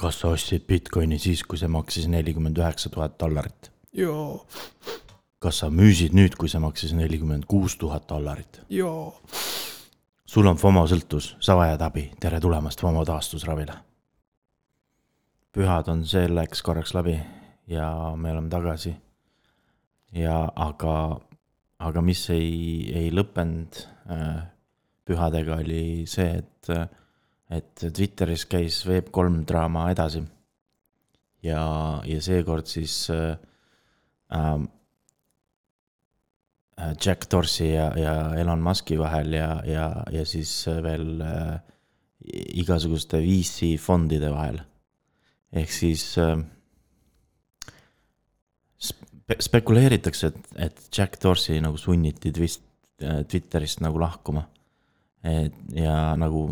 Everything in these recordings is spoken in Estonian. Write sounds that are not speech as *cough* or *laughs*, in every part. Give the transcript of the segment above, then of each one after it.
kas sa ostsid Bitcoini siis, kui see maksis nelikümmend üheksa tuhat dollarit? joo, kas sa müüsid nüüd, kui see maksis nelikümmend kuus tuhat dollarit? joo. sul on FOMO sõltus, sa vajad abi, tere tulemast FOMO taastusravile. pühad on selleks korraks läbi ja me oleme tagasi. ja aga, aga mis ei, ei lõppenud äh, pühadega, oli see, et, et Twitteris käis Web3 draama edasi. ja, ja seekord siis äh, äh, Jack Dorsey ja, ja Elon Musk'i vahel ja, ja, ja siis veel äh, igasuguste VC fondide vahel. ehk siis äh, spe spekuleeritakse, et, et Jack Dorsey nagu sunniti twist, äh, Twitterist nagu lahkuma. et ja nagu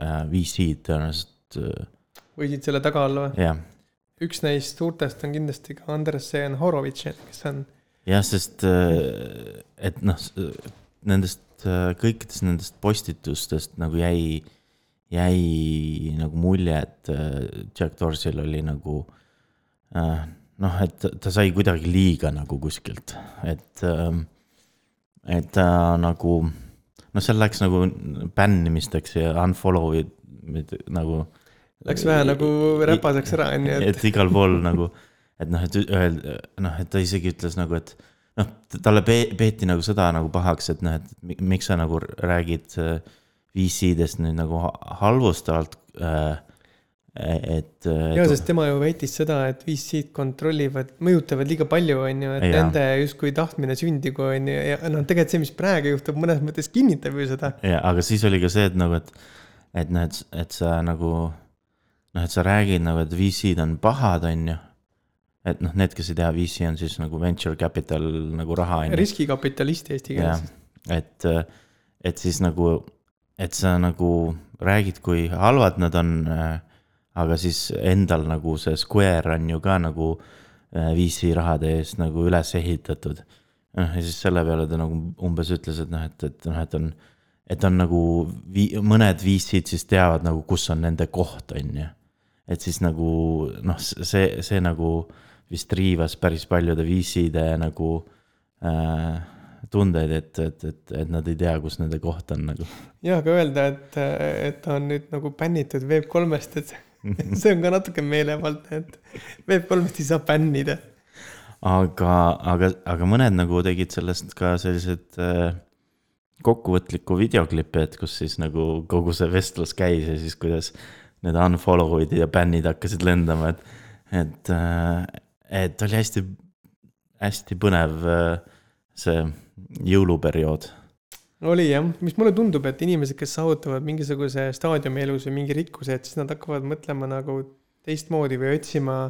VC-d tõenäoliselt äh,. võisid selle taga olla või? jah, üks neist suurtest on kindlasti ka Andresen Horowitz, kes on jah, sest äh, et noh, nendest äh, kõikidest nendest postitustest nagu jäi, jäi nagu mulje, et äh, Jack Dorsey'l oli nagu äh, noh, et ta sai kuidagi liiga nagu kuskilt, et äh,, et ta äh, nagu noh, seal läks nagu bännimisteks ja unfollow'id nagu. Läks vähe nagu räpaseks ära, on ju. et igal pool nagu, et noh, et öelda, noh, et ta isegi ütles nagu, et noh, talle pe peeti nagu seda nagu pahaks, et noh, et miks sa nagu räägid VC-dest nüüd nagu halvustavalt äh,. Et. ja, sest tema ju väitis seda, et VC-d kontrollivad, mõjutavad liiga palju, on ju, et ja. nende justkui tahtmine sündigu, on ju, ja noh, tegelikult see, mis praegu juhtub, mõnes mõttes kinnitab ju seda. ja, aga siis oli ka see, et nagu, et, et noh, et, et sa nagu noh, et sa räägid nagu, et VC-d on pahad, on ju et noh, need, kes ei tea, VC on siis nagu venture capital nagu raha. riskikapitalist eesti keeles. et, et siis nagu, et sa nagu räägid, kui halvad nad on. Aga siis endal nagu see Square on ju ka nagu VC rahade eest nagu üles ehitatud. noh, ja siis selle peale ta nagu umbes ütles, et noh, et, et noh, et on, et on nagu vi, mõned VC-d siis teavad nagu, kus on nende koht, on ju et siis nagu noh, see, see nagu vist riivas päris paljude VC-de nagu äh, tundeid, et, et, et, et nad ei tea, kus nende koht on nagu. ja, aga öelda, et, et ta on nüüd nagu bännitud Web3-st, et *laughs* see on ka natuke meelevaldne, et Web3-st ei saa bännida. aga, aga, aga mõned nagu tegid sellest ka sellised äh, kokkuvõtliku videoklipi, et kus siis nagu kogu see vestlus käis ja siis kuidas need unfollow'id ja bännid hakkasid lendama, et, et, äh, et oli hästi, hästi põnev äh, see jõuluperiood. Oli jah, mis mulle tundub, et inimesed, kes saavutavad mingisuguse staadiumi elus või mingi rikkuse, et siis nad hakkavad mõtlema nagu teistmoodi või otsima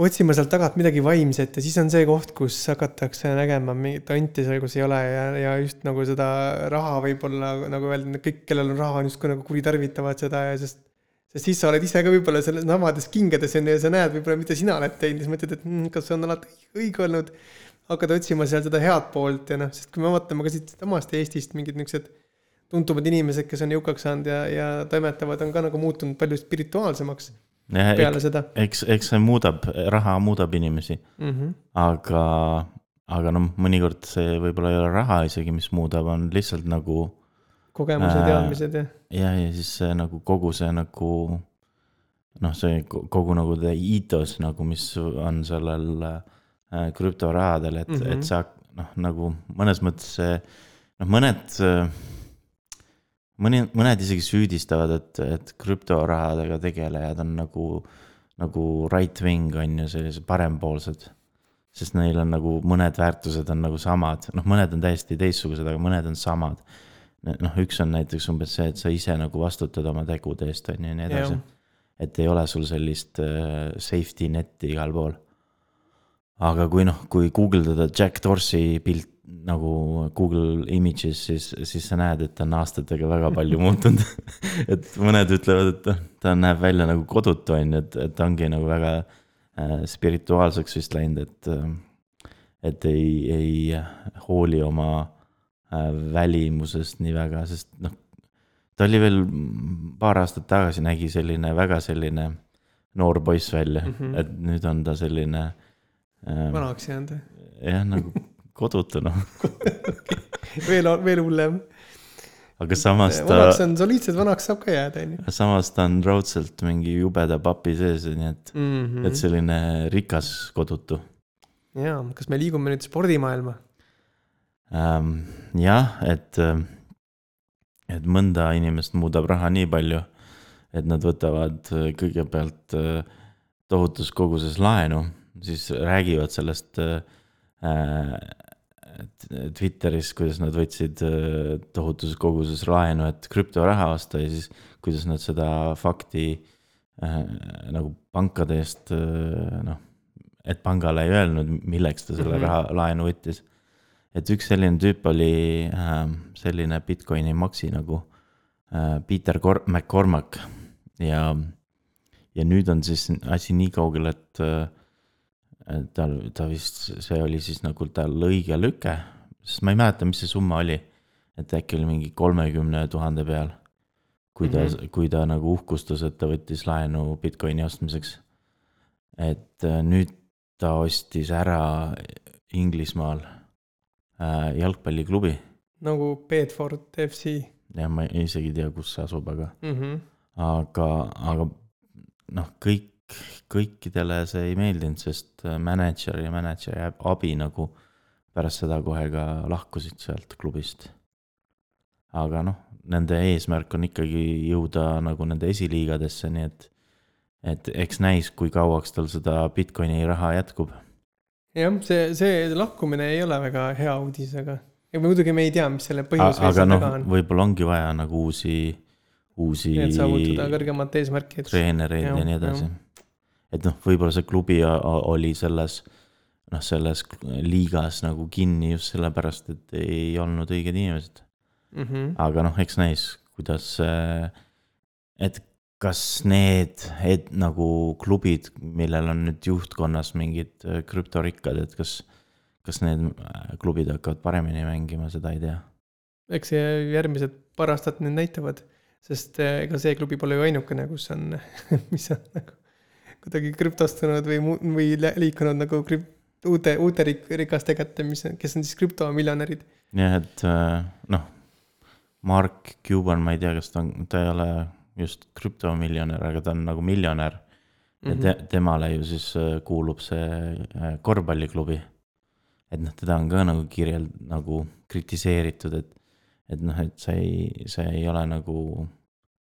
otsima sealt tagant midagi vaimset ja siis on see koht, kus hakatakse nägema mingit anti seal, kus ei ole ja, ja just nagu seda raha võib-olla nagu öelda, kõik, kellel on raha, on justkui nagu kuritarvitavad seda ja sest. sest siis sa oled ise ka võib-olla selles samades kingades on ju ja sa näed võib-olla, mida sina oled teinud, siis mõtled, et mm, kas see on alati õige olnud. Hakkad otsima seal seda head poolt ja noh, sest kui me vaatame ka siitsamast Eestist mingid niisugused tuntumad inimesed, kes on jõukaks saanud ja, ja toimetavad, on ka nagu muutunud palju spirituaalsemaks Ja, peale ek, seda. eks, eks see muudab, raha muudab inimesi mm. -hmm. aga, aga noh, mõnikord see võib-olla ei ole raha isegi, mis muudab, on lihtsalt nagu. kogemused äh,, teadmised ja. ja, ja siis see nagu kogu see nagu noh, see kogu nagu ethos nagu, mis on sellel äh, krüptorahadel, et mm, -hmm. et sa noh, nagu mõnes mõttes noh, mõned äh, mõni, mõned isegi süüdistavad, et, et krüptorahadega tegelejad on nagu, nagu right wing on ju, sellised parempoolsed. sest neil on nagu mõned väärtused on nagu samad, noh, mõned on täiesti teistsugused, aga mõned on samad. noh, üks on näiteks umbes see, et sa ise nagu vastutad oma tegude eest on ju ja nii edasi. et ei ole sul sellist uh, safety net'i igal pool. Aga kui noh, kui guugeldada Jack Dorsey pilt nagu Google Images, siis, siis sa näed, et ta on aastatega väga palju *laughs* muutunud et mõned ütlevad, et ta näeb välja nagu kodutu, on ju, et, et ta ongi nagu väga äh, spirituaalseks vist läinud, et äh,. et ei, ei hooli oma äh, välimusest nii väga, sest noh. ta oli veel paar aastat tagasi nägi selline väga selline noor poiss välja mm. -hmm. et nüüd on ta selline äh, vanaks jäänud. jah, nagu kodutu noh, *laughs* veel, veel hullem. aga samas ta vanaks, on soliidselt vanaks saab ka jääda, onju. samas ta on raudselt mingi jubeda papi sees, nii et, Mhm. et selline rikas kodutu jaa, kas me liigume nüüd spordimaailma? ähm,. jah, et, et mõnda inimest muudab raha nii palju, et nad võtavad kõigepealt äh, tohutus koguses laenu, siis räägivad sellest äh, äh, Twitteris, kuidas nad võtsid äh, tohutus koguses laenu, et krüptoraha osta ja siis kuidas nad seda fakti äh, nagu pankade eest äh, noh, et pangale ei öelnud, milleks ta selle mm -hmm. raha, laenu võttis et üks selline tüüp oli äh, selline Bitcoini maksi nagu äh, Peter Cor-, McCormack ja, ja nüüd on siis asi nii kaugel, et äh, tal, ta vist, see oli siis nagu tal õige lüke, sest ma ei mäleta, mis see summa oli. et äkki oli mingi kolmekümne tuhande peal. kui ta mm. -hmm. kui ta nagu uhkustas, et ta võttis laenu Bitcoini ostmiseks. et äh, nüüd ta ostis ära Inglismaal äh, jalgpalliklubi nagu Bedford FC ja ma isegi ei tea, kus see asub, aga, mm. -hmm. aga, aga noh, kõik, kõikidele see ei meeldinud, sest äh, mänedžer ja mänedžeri abi nagu pärast seda kohe ka lahkusid sealt klubist. aga noh, nende eesmärk on ikkagi jõuda nagu nende esiliigadesse, nii et, et eks näis, kui kauaks tal seda Bitcoini raha jätkub jah, see, see lahkumine ei ole väga hea uudis, aga ja muidugi me ei tea, mis selle põhjus aga noh võib-olla ongi vaja nagu uusi, uusi et saavutada kõrgemat eesmärki, treenereid ja, ja nii edasi jah.. Et noh, võib-olla see klubi oli selles, noh, selles liigas nagu kinni just sellepärast, et ei olnud õiged inimesed. mm -hmm. aga noh, eks näis, kuidas, et kas need, et nagu klubid, millel on nüüd juhtkonnas mingid äh, krüptorikkad, et kas, kas need äh, klubid hakkavad paremini mängima, seda ei tea. eks see järgmised paar aastat nüüd näitavad, sest eh, ega see klubi pole ju ainukene, kus on, *laughs* mis on nagu kuidagi krüptostunud või või liikunud nagu krüp-, uute, uute rik-, rikaste kätte, mis kes on siis krüptomiljonärid. jah, et äh, noh, Mark Cuban, ma ei tea, kas ta on, ta ei ole just krüptomiljonär, aga ta on nagu miljonär ja Mhm. te, temale ju siis äh, kuulub see äh, korvpalliklubi. et noh, teda on ka nagu kirjeld-, nagu kritiseeritud, et, et noh, et see ei, see ei ole nagu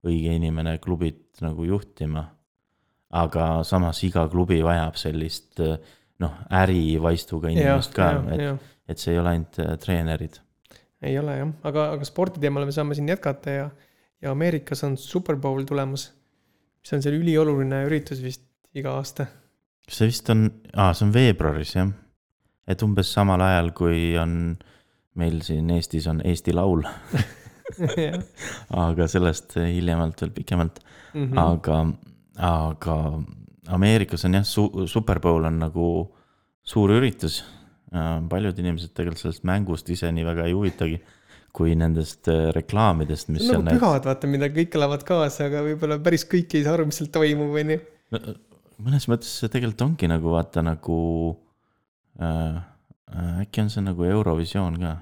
õige inimene klubit nagu juhtima. Aga samas iga klubi vajab sellist äh, noh, ärivaistuga inimest ka, et, et see ei ole ainult äh, treenerid. ei ole jah, aga, aga spordi teemal me saame siin jätkata ja, ja Ameerikas on Super Bowl tulemas, mis on seal ülioluline üritus vist iga aasta. see vist on, aa, see on veebruaris jah. et umbes samal ajal, kui on meil siin Eestis on Eesti Laul, *laughs* aga sellest hiljemalt veel pikemalt, Mhm. aga, aga Ameerikas on jah su,, Super Bowl on nagu suur üritus. paljud inimesed tegelikult sellest mängust ise nii väga ei huvitagi, kui nendest äh, reklaamidest, mis on seal nagu pühad, vaata, mida kõik elavad kaasa, aga võib-olla päris kõik ei saa aru, mis seal toimub, onju. No, mõnes mõttes see tegelikult ongi nagu vaata nagu äh,. äh, äkki on see nagu Eurovisioon ka,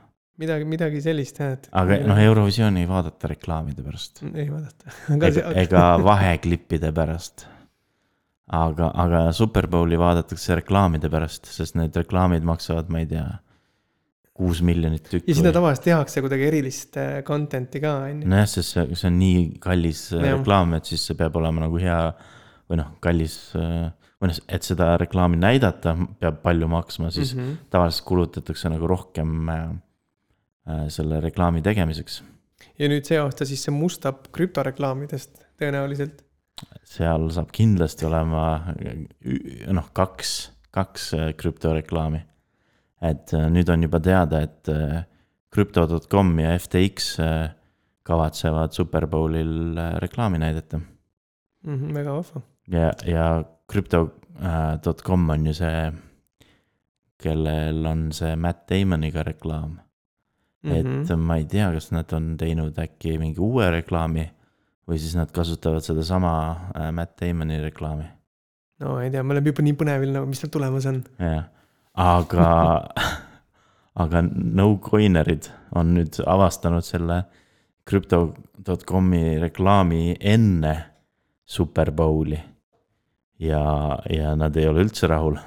midagi, midagi sellist jah, et. aga noh, Eurovisiooni ei vaadata reklaamide pärast ei vaadata. ega, ega vaheklippide pärast. aga, aga Superbowli vaadatakse reklaamide pärast, sest need reklaamid maksavad, ma ei tea, kuus miljonit ja tükki sinna. tavaliselt tehakse kuidagi erilist äh, content'i ka, onju. nojah, sest see, see on nii kallis äh, Jah. reklaam, et siis see peab olema nagu hea või noh, kallis, või noh, et seda reklaami näidata, peab palju maksma, siis mm. -hmm. tavaliselt kulutatakse nagu rohkem äh, äh, selle reklaami tegemiseks. ja nüüd see aasta siis see mustab krüptoreklaamidest tõenäoliselt. seal saab kindlasti olema ü- noh, kaks, kaks äh, krüptoreklaami. et äh, nüüd on juba teada, et äh, Crypto.com ja FTX äh, kavatsevad Superbowlil äh, reklaami näidata Mhm, väga vahva. ja, ja Crypto.com on ju see, kellel on see Matt Damoniga reklaam. Et Mhm. ma ei tea, kas nad on teinud äkki mingi uue reklaami või siis nad kasutavad sedasama äh, Matt Damoni reklaami. no ei tea, me oleme juba nii põnevil nagu, mis seal tulemas on. jah, aga, *laughs* aga no-coinerid on nüüd avastanud selle crypto.com'i reklaami enne Superbowli. ja, ja nad ei ole üldse rahul.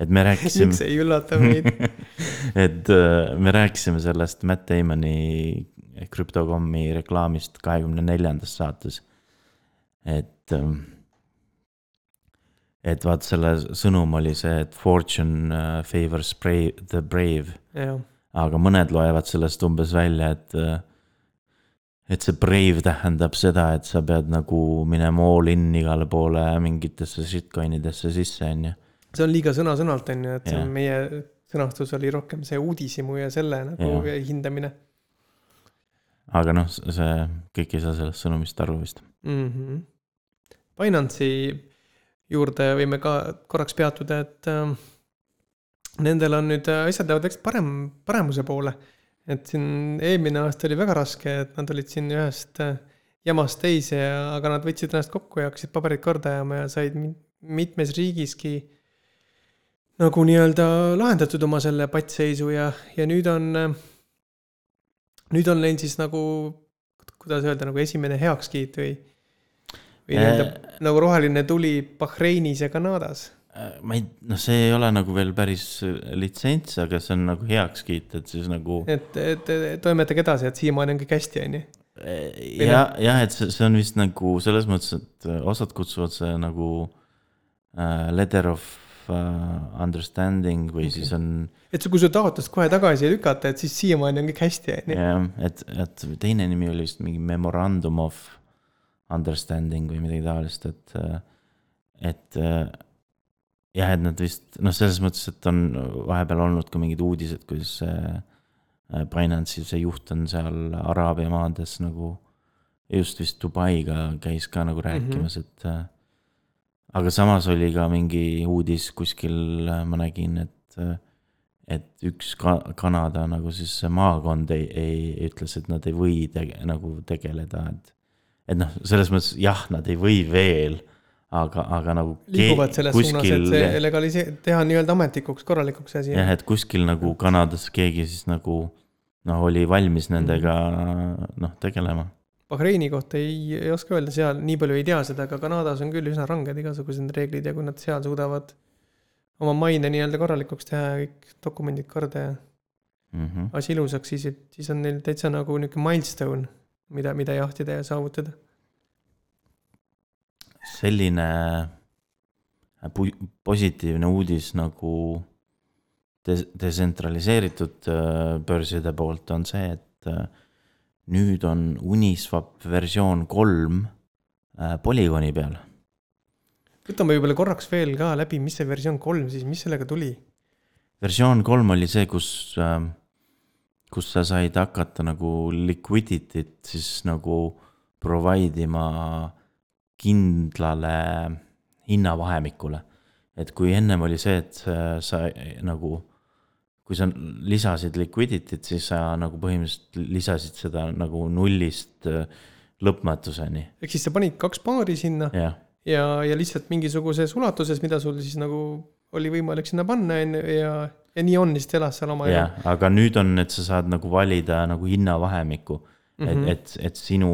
Et me rääkisime miks, ei üllata meid? *laughs* et äh, me rääkisime sellest Matt Damoni Crypto.com'i reklaamist kahekümne neljandas saates. et, et vaat selle sõnum oli see, et fortune äh, favors brave, the brave, aga mõned loevad sellest umbes välja, et äh, et see brave tähendab seda, et sa pead nagu minema all in igale poole mingitesse shitcoin idesse sisse, on ju. See on liiga sõna-sõnalt on ju, et on meie sõnastus oli rohkem see uudishimu ja selle nagu Jah. hindamine aga noh, see, kõik ei saa sellest sõnumist aru vist. mm. -hmm. Binance'i juurde võime ka korraks peatuda, et äh, nendel on nüüd äh, asjad lähevad läks parem, paremuse poole. et siin eelmine aasta oli väga raske, et nad olid siin ühest äh, jamast teise aga nad võtsid ennast kokku ja hakkasid paberid korda ajama ja said mi- mitmes riigiski nagu nii-öelda lahendatud oma selle pattseisu ja, ja nüüd on, nüüd on neil siis nagu, kuidas öelda, nagu esimene heakskiit või, või nii-öelda Äh. nagu roheline tuli Bahreinis ja Kanadas. ma ei, noh, see ei ole nagu veel päris litsents, aga see on nagu heakskiit, et siis nagu. et, et et toimetage edasi, et siiamaani on kõik hästi, on ju. ja, jah, et see, see on vist nagu selles mõttes, et osad kutsuvad see nagu äh, letter of äh, understanding või okay. siis on et kui su taotlust kohe tagasi ei lükata, et siis siiamaani on kõik hästi, on ju. jah, et, et teine nimi oli vist mingi memorandum of understanding või midagi taolist, et, et äh, jah, et nad vist noh, selles mõttes, et on vahepeal olnud ka mingid uudised, kuidas äh, Binance'i see juht on seal Araabia maades nagu just vist Dubaiga käis ka nagu rääkimas mm, -hmm. et äh, aga samas oli ka mingi uudis kuskil, ma nägin, et äh, et üks ka- Kanada nagu siis see maakond ei, ei, ütles, et nad ei või tege, nagu tegeleda, et et noh, selles mõttes jah, nad ei või veel, aga, aga nagu liiguvad selles suunas, et kuskil see legalise-, teha nii-öelda ametlikuks, korralikuks asi. jah, et kuskil nagu Kanadas keegi siis nagu noh, oli valmis nendega noh, tegelema. Bahreini kohta ei, ei oska öelda, seal nii palju ei tea seda, aga Kanadas on küll üsna ranged igasugused reeglid ja kui nad seal suudavad oma maine nii-öelda korralikuks teha ja kõik dokumendid korda ja Mm -hmm. asi ilusaks, siis, siis on neil täitsa nagu niisugune milstone, mida, mida jahtida ja saavutada. selline pu- positiivne uudis nagu des- detsentraliseeritud äh, börside poolt on see, et äh, nüüd on Uniswap versioon kolm äh, polügooni peal. võtame võib-olla korraks veel ka läbi, mis see versioon kolm siis, mis sellega tuli? versioon kolm oli see, kus, kus sa said hakata nagu liquidity't siis nagu provide ima kindlale hinnavahemikule. et kui ennem oli see, et sa, sa nagu, kui sa lisasid liquidity't, siis sa nagu põhimõtteliselt lisasid seda nagu nullist äh, lõpmatuseni, ehk siis sa panid kaks paari sinna jah ja, ja lihtsalt mingisuguses ulatuses, mida sul siis nagu oli võimalik sinna panna, on ju, ja, ja nii on, lihtsalt elas seal oma jah, aga nüüd on, et sa saad nagu valida nagu hinnavahemikku mm. Mhm. -hmm. et, et, et sinu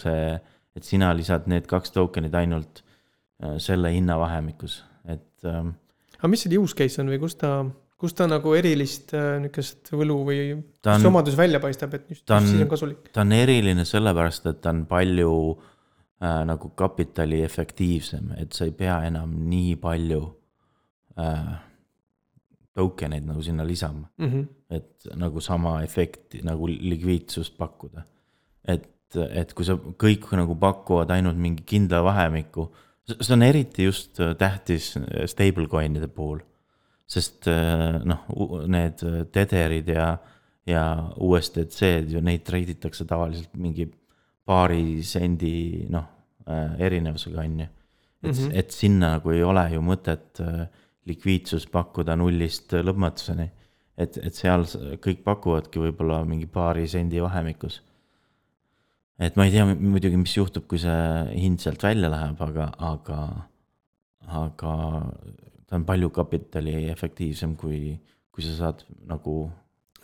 see, et sina lisad need kaks tokenit ainult äh, selle hinnavahemikus, et ähm, aga mis selle use case on või kus ta, kus ta nagu erilist äh, niisugust võlu või Ta on- omadus välja paistab, et just, on- siis on kasulik. ta on eriline sellepärast, et ta on palju äh, nagu kapitali efektiivsem, et sa ei pea enam nii palju äh, token eid nagu sinna lisama. Mm -hmm. et nagu sama efekti nagu likviidsust pakkuda. et, et kui sa kõik nagu pakuvad ainult mingi kindla vahemiku, see on eriti just tähtis stablecoin'ide puhul. Sest eh, noh, need Tetherid ja, ja USDC-d ju neid treiditakse tavaliselt mingi paari sendi noh, erinevusega on ju. et mm. -hmm. et sinna nagu ei ole ju mõtet eh, likviidsust pakkuda nullist lõpmatuseni et, et seal kõik pakuvadki võib-olla mingi paari sendi vahemikus. et ma ei tea muidugi, mis juhtub, kui see hind sealt välja läheb, aga, aga, aga ta on palju kapitali efektiivsem, kui, kui sa saad nagu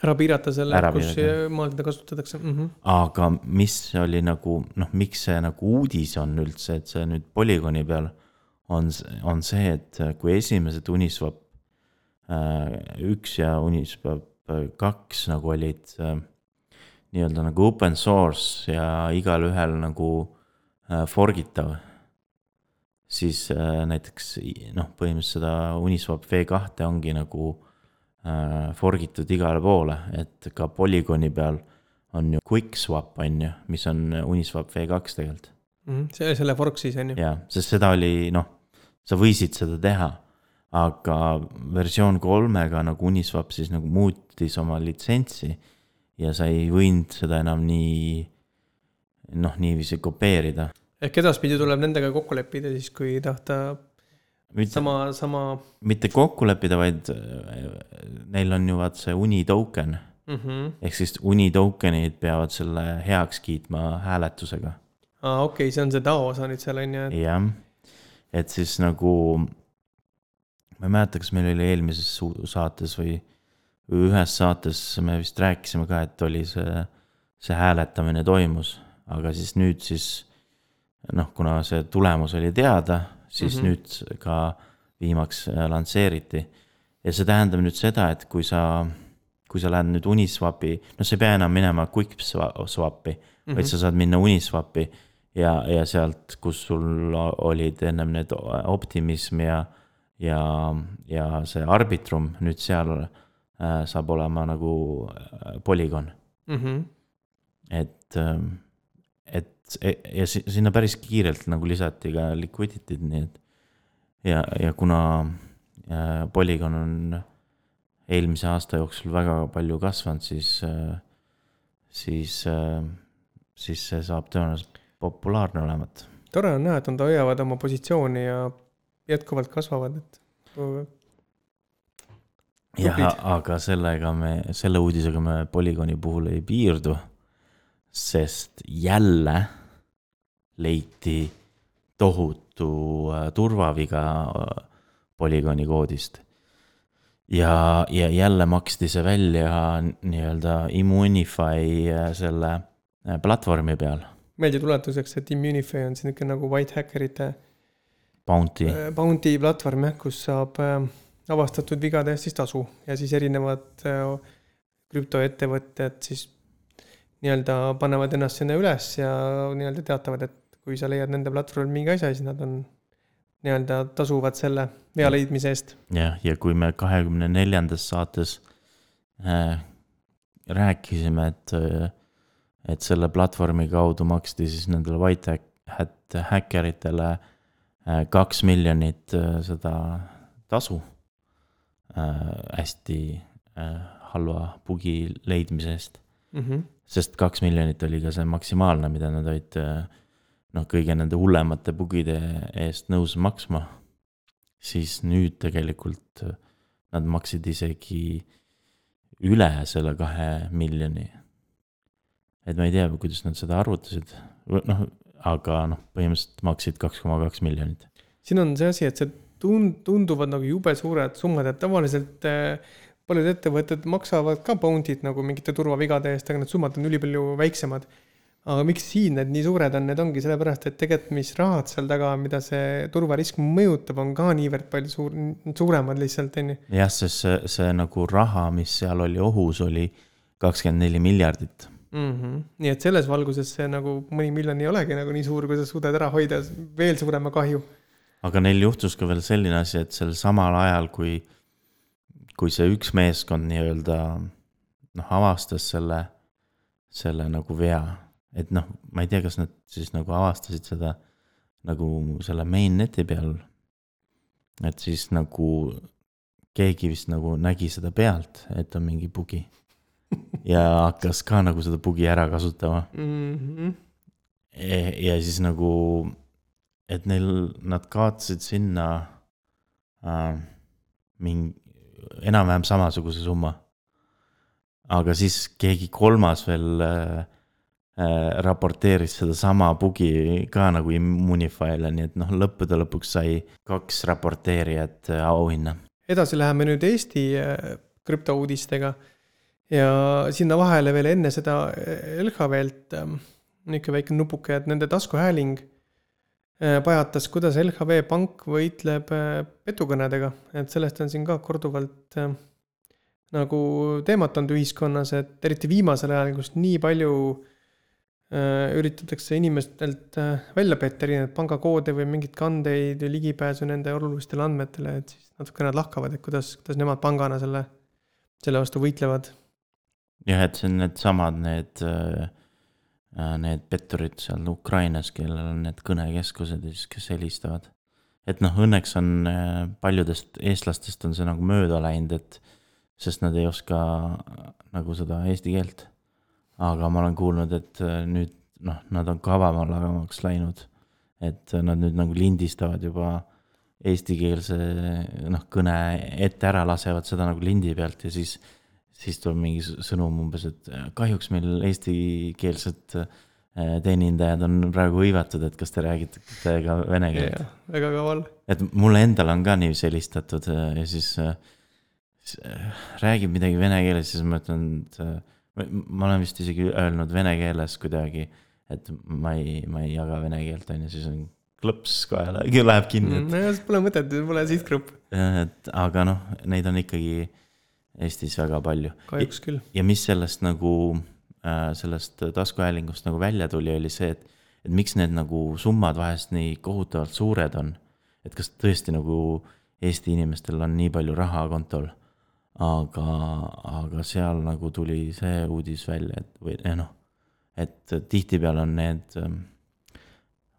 ära piirata selle, kus teda kasutatakse mm. -hmm. aga mis oli nagu noh, miks see nagu uudis on üldse, et see nüüd polügooni peal on, on see, et kui esimesed Uniswap äh, üks ja Uniswap äh, kaks nagu olid äh, nii-öelda nagu open source ja igalühel nagu forgitav. Siis äh, näiteks noh, põhimõtteliselt seda Uniswap V2 ongi nagu äh, forgitud igale poole, et ka polügooni peal on ju QuickSwap on ju, mis on Uniswap V2 tegelikult. Mm -hmm. see, selle fork siis on ju. jaa, sest seda oli noh, sa võisid seda teha, aga versioon kolmega nagu Uniswap siis nagu muutis oma litsentsi ja sa ei võinud seda enam nii noh, niiviisi kopeerida. Ehk edaspidi tuleb nendega kokku leppida siis, kui tahta mitte, sama, sama mitte kokku leppida, vaid äh, neil on ju vaat see Uni token mm. -hmm. ehk siis Uni token'id peavad selle heaks kiitma hääletusega. aa, okei okay,, see on see DAO osa nüüd seal on ju, jah, et siis nagu, ma ei mäleta, kas meil oli eelmises saates või ühes saates me vist rääkisime ka, et oli see, see hääletamine toimus, aga siis nüüd siis noh, kuna see tulemus oli teada, siis mm Mhm. -hmm. nüüd ka viimaks äh, lansseeriti. ja see tähendab nüüd seda, et kui sa, kui sa lähed nüüd Uniswapi, no sa ei pea enam minema QuickSwapi mm, -hmm. vaid sa saad minna Uniswapi ja, ja sealt, kus sul olid ennem need Optimism ja, ja, ja see Arbitrum, nüüd seal äh, saab olema nagu äh, Polygon, mm -hmm. et ähm, et ja si- sinna päris kiirelt nagu lisati ka liquidity'd, nii et. ja, ja kuna äh, Polygon on eelmise aasta jooksul väga palju kasvanud, siis äh,, siis äh,, siis see saab tõenäoliselt populaarne olema, et tore on näha, et nad hoiavad oma positsiooni ja jätkuvalt kasvavad, et jah, aga sellega me, selle uudisega me Polygoni puhul ei piirdu. sest jälle leiti tohutu äh, turvaviga äh, Polygoni koodist. ja, ja jälle maksti see välja nii-öelda Immunify äh, selle platvormi peal, meeldetuletuseks, et Immunify on niisugune nagu white hackerite Bounty, bounty platvorm jah, kus saab avastatud vigade eest siis tasu. Ja siis erinevad krüptoettevõtted siis nii-öelda panevad ennast sinna üles ja nii-öelda teatavad, et kui sa leiad nende platvormil mingi asja, siis nad on nii-öelda tasuvad selle vea leidmise eest. jah, ja kui me kahekümne neljandas saates äh, rääkisime, et äh, et selle platvormi kaudu maksti siis nendele white hat häkkeritele äh, kaks miljonit äh, seda tasu äh, hästi äh, halva bugi leidmise eest. Mm -hmm. sest kaks miljonit oli ka see maksimaalne, mida nad olid äh, noh, kõige nende hullemate bugide eest nõus maksma. siis nüüd tegelikult nad maksid isegi üle selle kahe miljoni. et ma ei tea, kuidas nad seda arvutasid, noh, aga noh, põhimõtteliselt maksid kaks koma kaks miljonit. siin on see asi, et see tund-, tunduvad nagu jube suured summad, et tavaliselt äh, paljud ettevõtted maksavad ka bounty't nagu mingite turvavigade eest, aga need summad on ülipalju väiksemad. Aga miks siin need nii suured on, need ongi sellepärast, et tegelikult mis rahad seal taga on, mida see turvarisk mõjutab, on ka niivõrd palju suur, suuremad lihtsalt, on ju. jah, sest see, see nagu raha, mis seal oli ohus, oli kakskümmend neli miljardit. Mm -hmm. nii et selles valguses see nagu mõni miljon ei olegi nagu nii suur, kui sa suudad ära hoida veel suurema kahju. aga neil juhtus ka veel selline asi, et sel samal ajal, kui, kui see üks meeskond nii-öelda noh, avastas selle, selle nagu vea, et noh, ma ei tea, kas nad siis nagu avastasid seda nagu selle mainnet'i peal. et siis nagu keegi vist nagu nägi seda pealt, et on mingi bugi ja hakkas ka nagu seda bugi ära kasutama mm. -hmm. Ja siis nagu, et neil, nad kaotasid sinna äh, mingi, enam-vähem samasuguse summa. aga siis keegi kolmas veel äh, raporteeris sedasama bugi ka nagu Immunifile'e, nii et noh, lõppude lõpuks sai kaks raporteerijat äh, auhinna. edasi läheme nüüd Eesti äh, krüptouudistega ja sinna vahele veel enne seda LHV-lt ähm, niisugune väike nupuke, et nende taskuhääling äh, pajatas, kuidas LHV Pank võitleb äh, petukõnedega, et sellest on siin ka korduvalt äh, nagu teematanud ühiskonnas, et eriti viimasel ajal, kus nii palju äh, üritatakse inimestelt äh, välja petta erinevaid pangakoode või mingeid kandeid või ligipääsu nende olulistele andmetele, et siis natuke nad lahkavad, et kuidas, kuidas nemad pangana selle, selle vastu võitlevad. jah, et see on needsamad need, Äh, need petturid seal Ukrainas, kellel on need kõnekeskused ja siis, kes helistavad. et noh, õnneks on äh, paljudest eestlastest on see nagu mööda läinud, et sest nad ei oska äh, nagu seda eesti keelt. Aga ma olen kuulnud, et nüüd noh, nad on kavamaks läinud. et nad nüüd nagu lindistavad juba eestikeelse noh, kõne ette ära, lasevad seda nagu lindi pealt ja siis siis tuleb mingi sõnum umbes, et äh, kahjuks meil eestikeelsed äh, teenindajad on praegu hõivatud, et kas te räägite ka vene keelt. väga kaval. et mulle endale on ka niiviisi helistatud äh, ja siis, siis räägib midagi vene keeles, siis ma ütlen, et ma olen vist isegi öelnud vene keeles kuidagi, et ma ei, ma ei jaga vene keelt, on ju, siis on klõps kohe *laughs* läheb kinni et.... nojah, pole mõtet, pole sihtgrupp. et aga noh, neid on ikkagi Eestis väga palju. kahjuks küll. ja mis sellest nagu, äh, sellest taskuhäälingust nagu välja tuli, oli see, et, et miks need nagu summad vahest nii kohutavalt suured on. et kas tõesti nagu Eesti inimestel on nii palju raha kontol. Aga, aga seal nagu tuli see uudis välja, et või eh, noh, et tihtipeale on need ähm,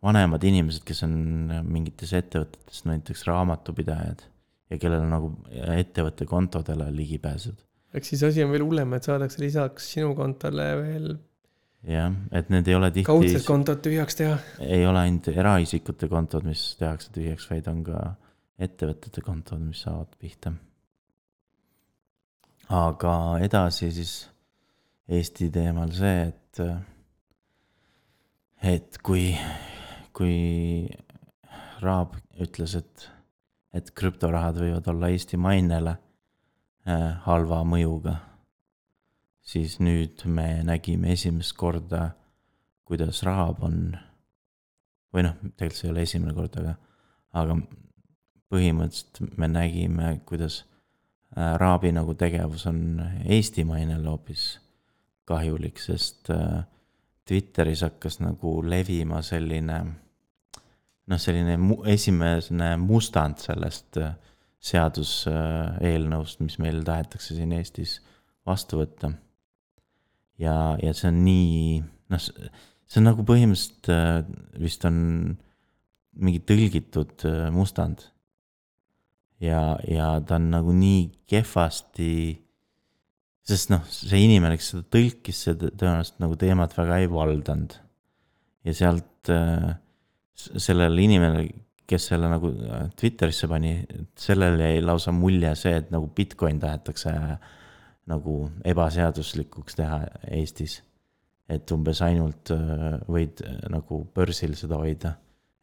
vanemad inimesed, kes on mingites ettevõtetes, näiteks raamatupidajad ja kellel on nagu ettevõtte kontodele ligipääsud. ehk siis asi on veel hullem, et saadakse lisaks sinu kontole veel. jah, et need ei ole tihti. kaudsed kontod tühjaks teha. ei ole ainult eraisikute kontod, mis tehakse tühjaks, vaid on ka ettevõtete kontod, mis saavad pihta. Aga edasi siis Eesti teemal see, et, et kui, kui Raab ütles, et et krüptorahad võivad olla Eesti mainele äh, halva mõjuga, siis nüüd me nägime esimest korda, kuidas Rahab on, või noh, tegelikult see ei ole esimene kord, aga, aga põhimõtteliselt me nägime, kuidas Raabi nagu tegevus on Eesti mainele hoopis kahjulik, sest äh, Twitteris hakkas nagu levima selline noh, selline mu-, esimene mustand sellest äh, seaduseelnõust, mis meil tahetakse siin Eestis vastu võtta. ja, ja see on nii, noh, see on nagu põhimõtteliselt äh, vist on mingi tõlgitud äh, mustand. Ja, ja ta on nagu nii kehvasti, sest noh, see inimene, kes seda tõlkis, see tõenäoliselt nagu teemat väga ei valdanud. ja sealt äh, sellele inimesele, kes selle nagu äh, Twitterisse pani, sellele jäi lausa mulje see, et nagu Bitcoin tahetakse äh, nagu ebaseaduslikuks teha Eestis. et umbes ainult võid nagu börsil seda hoida,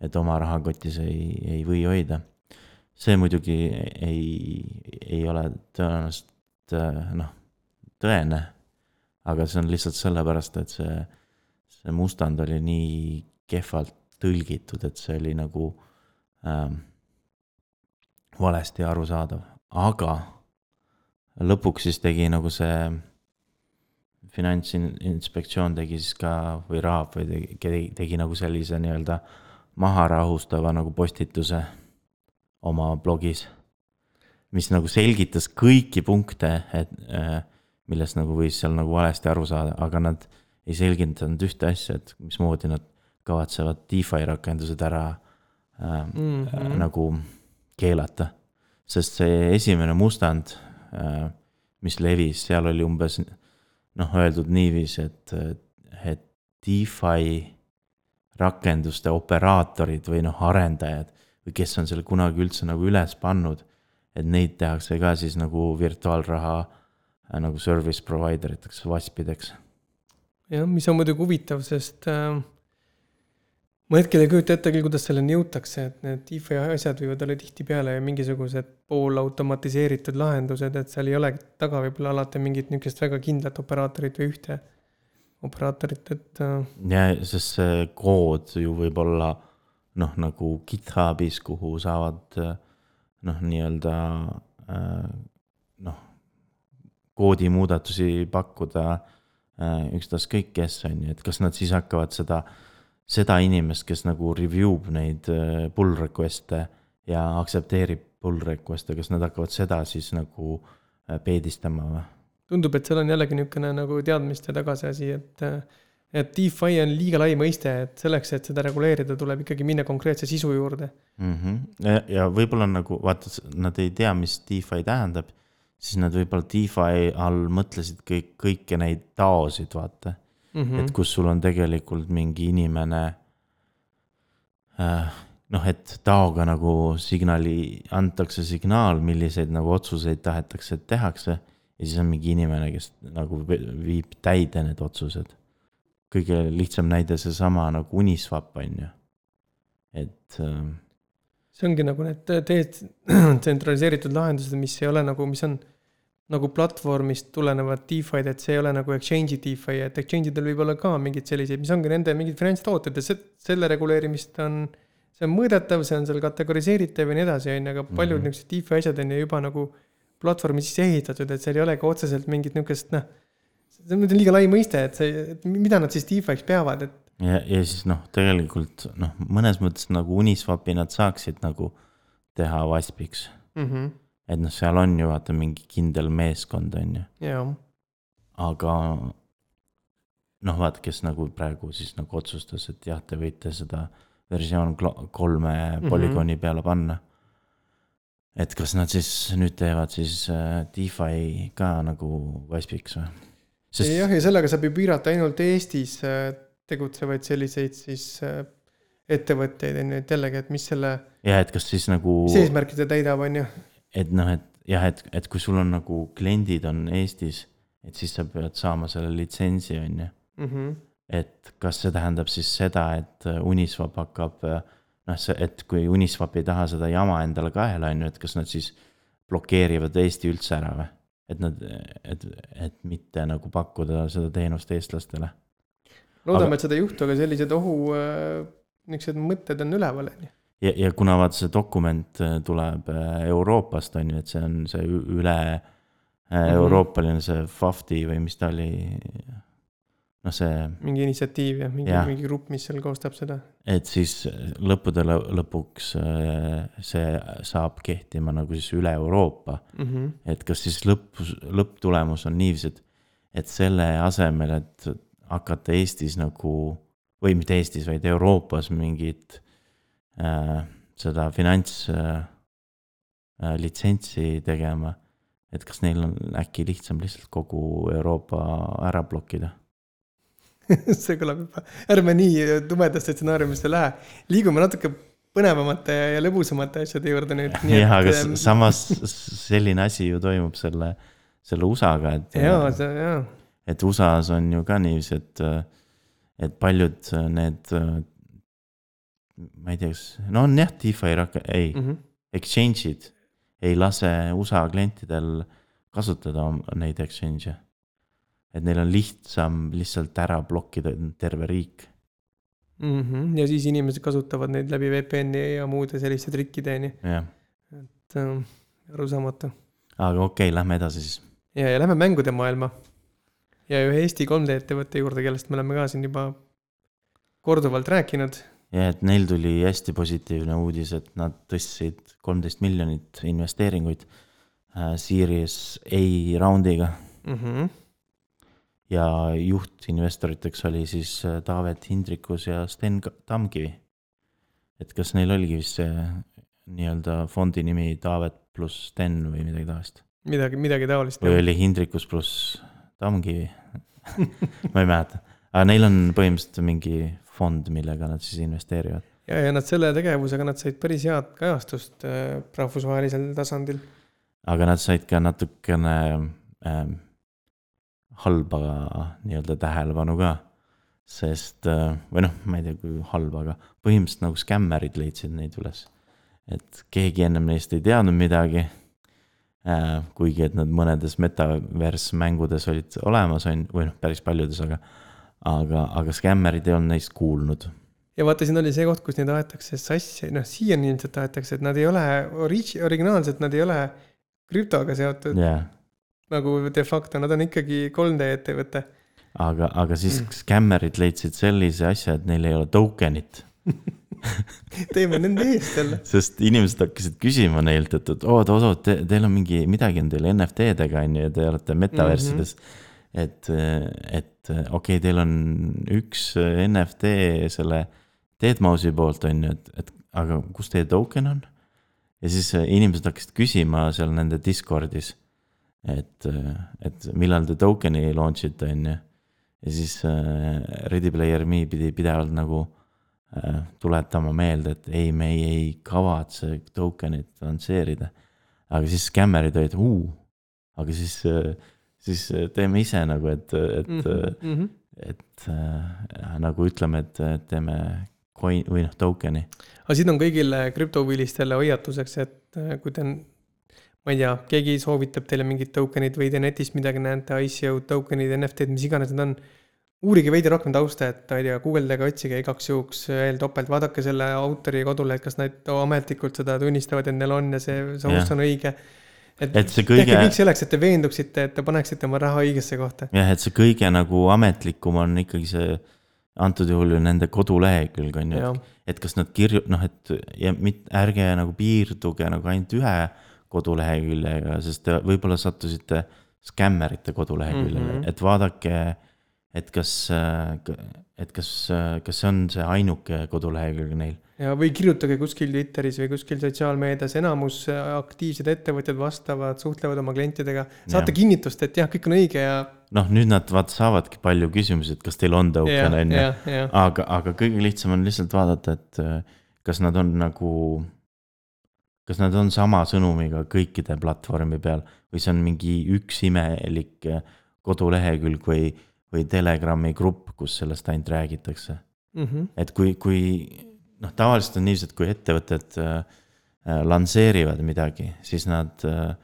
et oma rahakotis ei, ei või hoida. See muidugi ei, ei ole tõenäoliselt noh, tõene. aga see on lihtsalt sellepärast, et see, see mustand oli nii kehvalt tõlgitud, et see oli nagu ähm, valesti arusaadav, aga lõpuks siis tegi nagu see finantsinspektsioon tegi siis ka või Raab või tegi, tegi, tegi nagu sellise nii-öelda maharahustava nagu postituse oma blogis. mis nagu selgitas kõiki punkte, et äh, millest nagu võis seal nagu valesti aru saada, aga nad ei selgitanud ühte asja, et mismoodi nad kavatsevad DeFi rakendused ära äh, mm -hmm. nagu keelata. sest see esimene mustand äh,, mis levis, seal oli umbes noh, öeldud niiviisi, et, et DeFi rakenduste operaatorid või noh, arendajad või kes on selle kunagi üldse nagu üles pannud, et neid tehakse ka siis nagu virtuaalraha äh, nagu service provider iteks, VASP-ideks jah, mis on muidugi huvitav, sest äh, ma hetkel ei kujuta ette küll, kuidas selleni jõutakse, et need DeFi asjad võivad olla tihtipeale mingisugused poolautomatiseeritud lahendused, et seal ei olegi taga võib-olla alati mingit niisugust väga kindlat operaatorit või ühte operaatorit, et äh, ja sest see kood ju võib olla noh, nagu GitHubis, kuhu saavad äh, noh, nii-öelda äh, noh, koodimuudatusi pakkuda äh, ükstaskõik kes on ju, et kas nad siis hakkavad seda, seda inimest, kes nagu review b neid pull request'e ja aktsepteerib pull request'e, kas nad hakkavad seda siis nagu peedistama või? tundub, et seal on jällegi niisugune nagu teadmiste tagasi asi, et et DeFi on liiga lai mõiste, et selleks, et seda reguleerida, tuleb ikkagi minna konkreetse sisu juurde. mm. -hmm. ja, ja võib-olla nagu vaata, nad ei tea, mis DeFi tähendab, siis nad võib-olla DeFi all mõtlesid kõik, kõiki neid taosid, vaata mm, -hmm. et kus sul on tegelikult mingi inimene äh,. noh, et taoga nagu signaali, antakse signaal, milliseid nagu otsuseid tahetakse, et tehakse ja siis on mingi inimene, kes nagu vi- viib täide need otsused. Kõige lihtsam näide seesama nagu Uniswap on ju, et äh, see ongi nagu need detsentraliseeritud *clears throat* lahendused, mis ei ole nagu, mis on nagu platvormist tulenevad DeFi-d, et see ei ole nagu exchange'i DeFi, et exchange idel võib olla ka mingeid selliseid, mis ongi nende mingid finantstooted ja see, selle reguleerimist on, see on mõõdetav, see on seal kategoriseeritav ja nii edasi, on ju, aga paljud Mhm. niisugused DeFi asjad on ju juba nagu platvormi sisse ehitatud, et seal ei ole ka otseselt mingit niisugust noh, see on liiga lai mõiste, et see, et mida nad siis DeFi'ks peavad, et ja, ja siis noh, tegelikult noh, mõnes mõttes nagu Uniswapi nad saaksid nagu teha Waspiks. mm. -hmm. et noh, seal on ju vaata mingi kindel meeskond, on ju, aga noh, vaata, kes nagu praegu siis nagu otsustas, et jah, te võite seda versioon kolme mm. -hmm. polügooni peale panna. et kas nad siis nüüd teevad siis äh, DeFi ka nagu Waspiks või? Sest jah, ja sellega saab ju piirata ainult Eestis äh, tegutsevaid selliseid siis äh, ettevõtteid on ju, et jällegi, et mis selle, jah, et kas siis nagu, mis eesmärki ta täidab, on ju. et noh, et jah, et, et kui sul on nagu kliendid on Eestis, et siis sa pead saama selle litsentsi, on ju Mhm. et kas see tähendab siis seda, et äh, Uniswap hakkab noh, see, et kui Uniswap ei taha seda jama endale kaela, on ju, et kas nad siis blokeerivad Eesti üldse ära või? Et nad, et, et mitte nagu pakkuda seda teenust eestlastele. loodame, Aga- et seda ei juhtu, aga sellised ohu äh,, niisugused mõtted on üleval, on ju. ja, ja kuna vaata see dokument äh, tuleb äh, Euroopast on ju, et see on see üle äh, Mhm. euroopaline see FAFTI või mis ta oli. noh, see mingi initsiatiiv ja mingi Jah., mingi grupp, mis seal koostab seda. et siis lõppude lõ- lõpuks äh, see saab kehtima nagu siis üle Euroopa, Mhm. et kas siis lõpp, lõpptulemus on niiviisi, et, et selle asemel, et hakata Eestis nagu või mitte Eestis, vaid Euroopas mingit äh, seda finants äh, litsentsi tegema, et kas neil on äkki lihtsam lihtsalt kogu Euroopa ära blokkida? *laughs* see kõlab juba, ärme nii tumedasse stsenaariumisse lähe, liigume natuke põnevamate ja lõbusamate asjade juurde nüüd. jah, aga s- samas selline asi ju toimub selle, selle USA-ga, et. jaa, see, jaa. et USA-s on ju ka niiviisi, et, et paljud need, ma ei tea, kas, no on jah, DeFi rak-, ei mm. -hmm. exchange'id ei lase USA klientidel kasutada neid exchange'e. Et neil on lihtsam lihtsalt ära blokkida terve riik. Mhm. ja siis inimesed kasutavad neid läbi VPN-i ja muude selliste trikkide, on ju, et äh, arusaamatu. aga okei okay,, lähme edasi siis. ja, ja lähme mängude maailma. ja ühe Eesti 3D ettevõtte juurde, kellest me oleme ka siin juba korduvalt rääkinud. ja et neil tuli hästi positiivne uudis, et nad tõstsid kolmteist miljonit investeeringuid äh, Series A raundiga mm. -hmm. Ja juhtinvestoriteks oli siis äh, Taavet Hindrikus ja Sten Tamkivi. et kas neil oligi vist see nii-öelda fondi nimi Taavet pluss Sten või midagi taolist midagi, midagi taolist. või oli Hindrikus pluss Tamkivi *laughs* ma ei mäleta, aga neil on põhimõtteliselt mingi fond, millega nad siis investeerivad. ja, ja nad selle tegevusega, nad said päris head kajastust äh, rahvusvahelisel tasandil. aga nad said ka natukene ähm, halba nii-öelda tähelepanu ka. sest äh, või noh, ma ei tea, kui halba, aga põhimõtteliselt nagu skämmerid leidsid neid üles. et keegi ennem neist ei teadnud midagi äh,. kuigi, et nad mõnedes metaverse mängudes olid olemas, on või noh, päris paljudes, aga, aga, aga skämmerid ei olnud neist kuulnud ja vaata, siin oli see koht, kus neid aetakse sassi, noh, siiani ilmselt aetakse, et nad ei ole orig-, originaalselt, nad ei ole krüptoga seotud yeah.. Nagu de facto, nad on ikkagi 3D ettevõte. aga, aga siis mm. skämmerid leidsid sellise asja, et neil ei ole token'it *laughs* teeme nende eest jälle. sest inimesed hakkasid küsima neilt, et, et oot, oot, oot te,, teil on mingi, midagi on teil NFT-dega on ju, te olete metaversides mm. -hmm. et, et okei okay,, teil on üks NFT selle Deadmausi poolt on ju, et, et aga kus teie token on? ja siis inimesed hakkasid küsima seal nende Discordis, et, äh, et millal te token'i launch ite, on ju. ja siis äh, Ready Player Me pidi pidevalt nagu äh, tuletama meelde, et ei, me ei, ei kavatse token'it lansseerida. aga siis skämmerid olid, aga siis, siis teeme ise nagu, et, et mm, -hmm. et äh, nagu ütleme, et teeme coin või noh, token'i. aga siin on kõigile krüptohuvilistele hoiatuseks, et äh, kui te, ma ei tea, keegi soovitab teile mingit token'it või te netist midagi näete, ICO token'id, NFT-d, mis iganes need on. uurige veidi rohkem tausta, et ma ei tea, guugeldage, otsige igaks juhuks veel topelt, vaadake selle autori kodule, et kas nad ametlikult seda tunnistavad, et neil on ja see, see ost on õige et, et see kõige. tehke kõik selleks, et te veenduksite, et te paneksite oma raha õigesse kohta. jah, et see kõige nagu ametlikum on ikkagi see antud juhul ju nende kodulehekülg on ju, et kas nad kirju-, noh, et ja mit-, ärge nagu piirduge nagu ainult ühe koduleheküljega, sest te võib-olla sattusite skämmerite koduleheküljele mm, -hmm. et vaadake, et kas, et kas, kas see on see ainuke kodulehekülg neil ja, või kirjutage kuskil Twitteris või kuskil sotsiaalmeedias, enamus aktiivsed ettevõtjad vastavad, suhtlevad oma klientidega, saate ja. kinnitust, et jah, kõik on õige ja. noh, nüüd nad vaat saavadki palju küsimusi, et kas teil on token, on ju, aga, aga kõige lihtsam on lihtsalt vaadata, et kas nad on nagu, kas nad on sama sõnumiga kõikide platvormi peal või see on mingi üks imelik äh, kodulehekülg või, või Telegrami grupp, kus sellest ainult räägitakse mm. -hmm. et kui, kui noh, tavaliselt on niiviisi, et kui ettevõtted äh, äh, lansseerivad midagi, siis nad äh,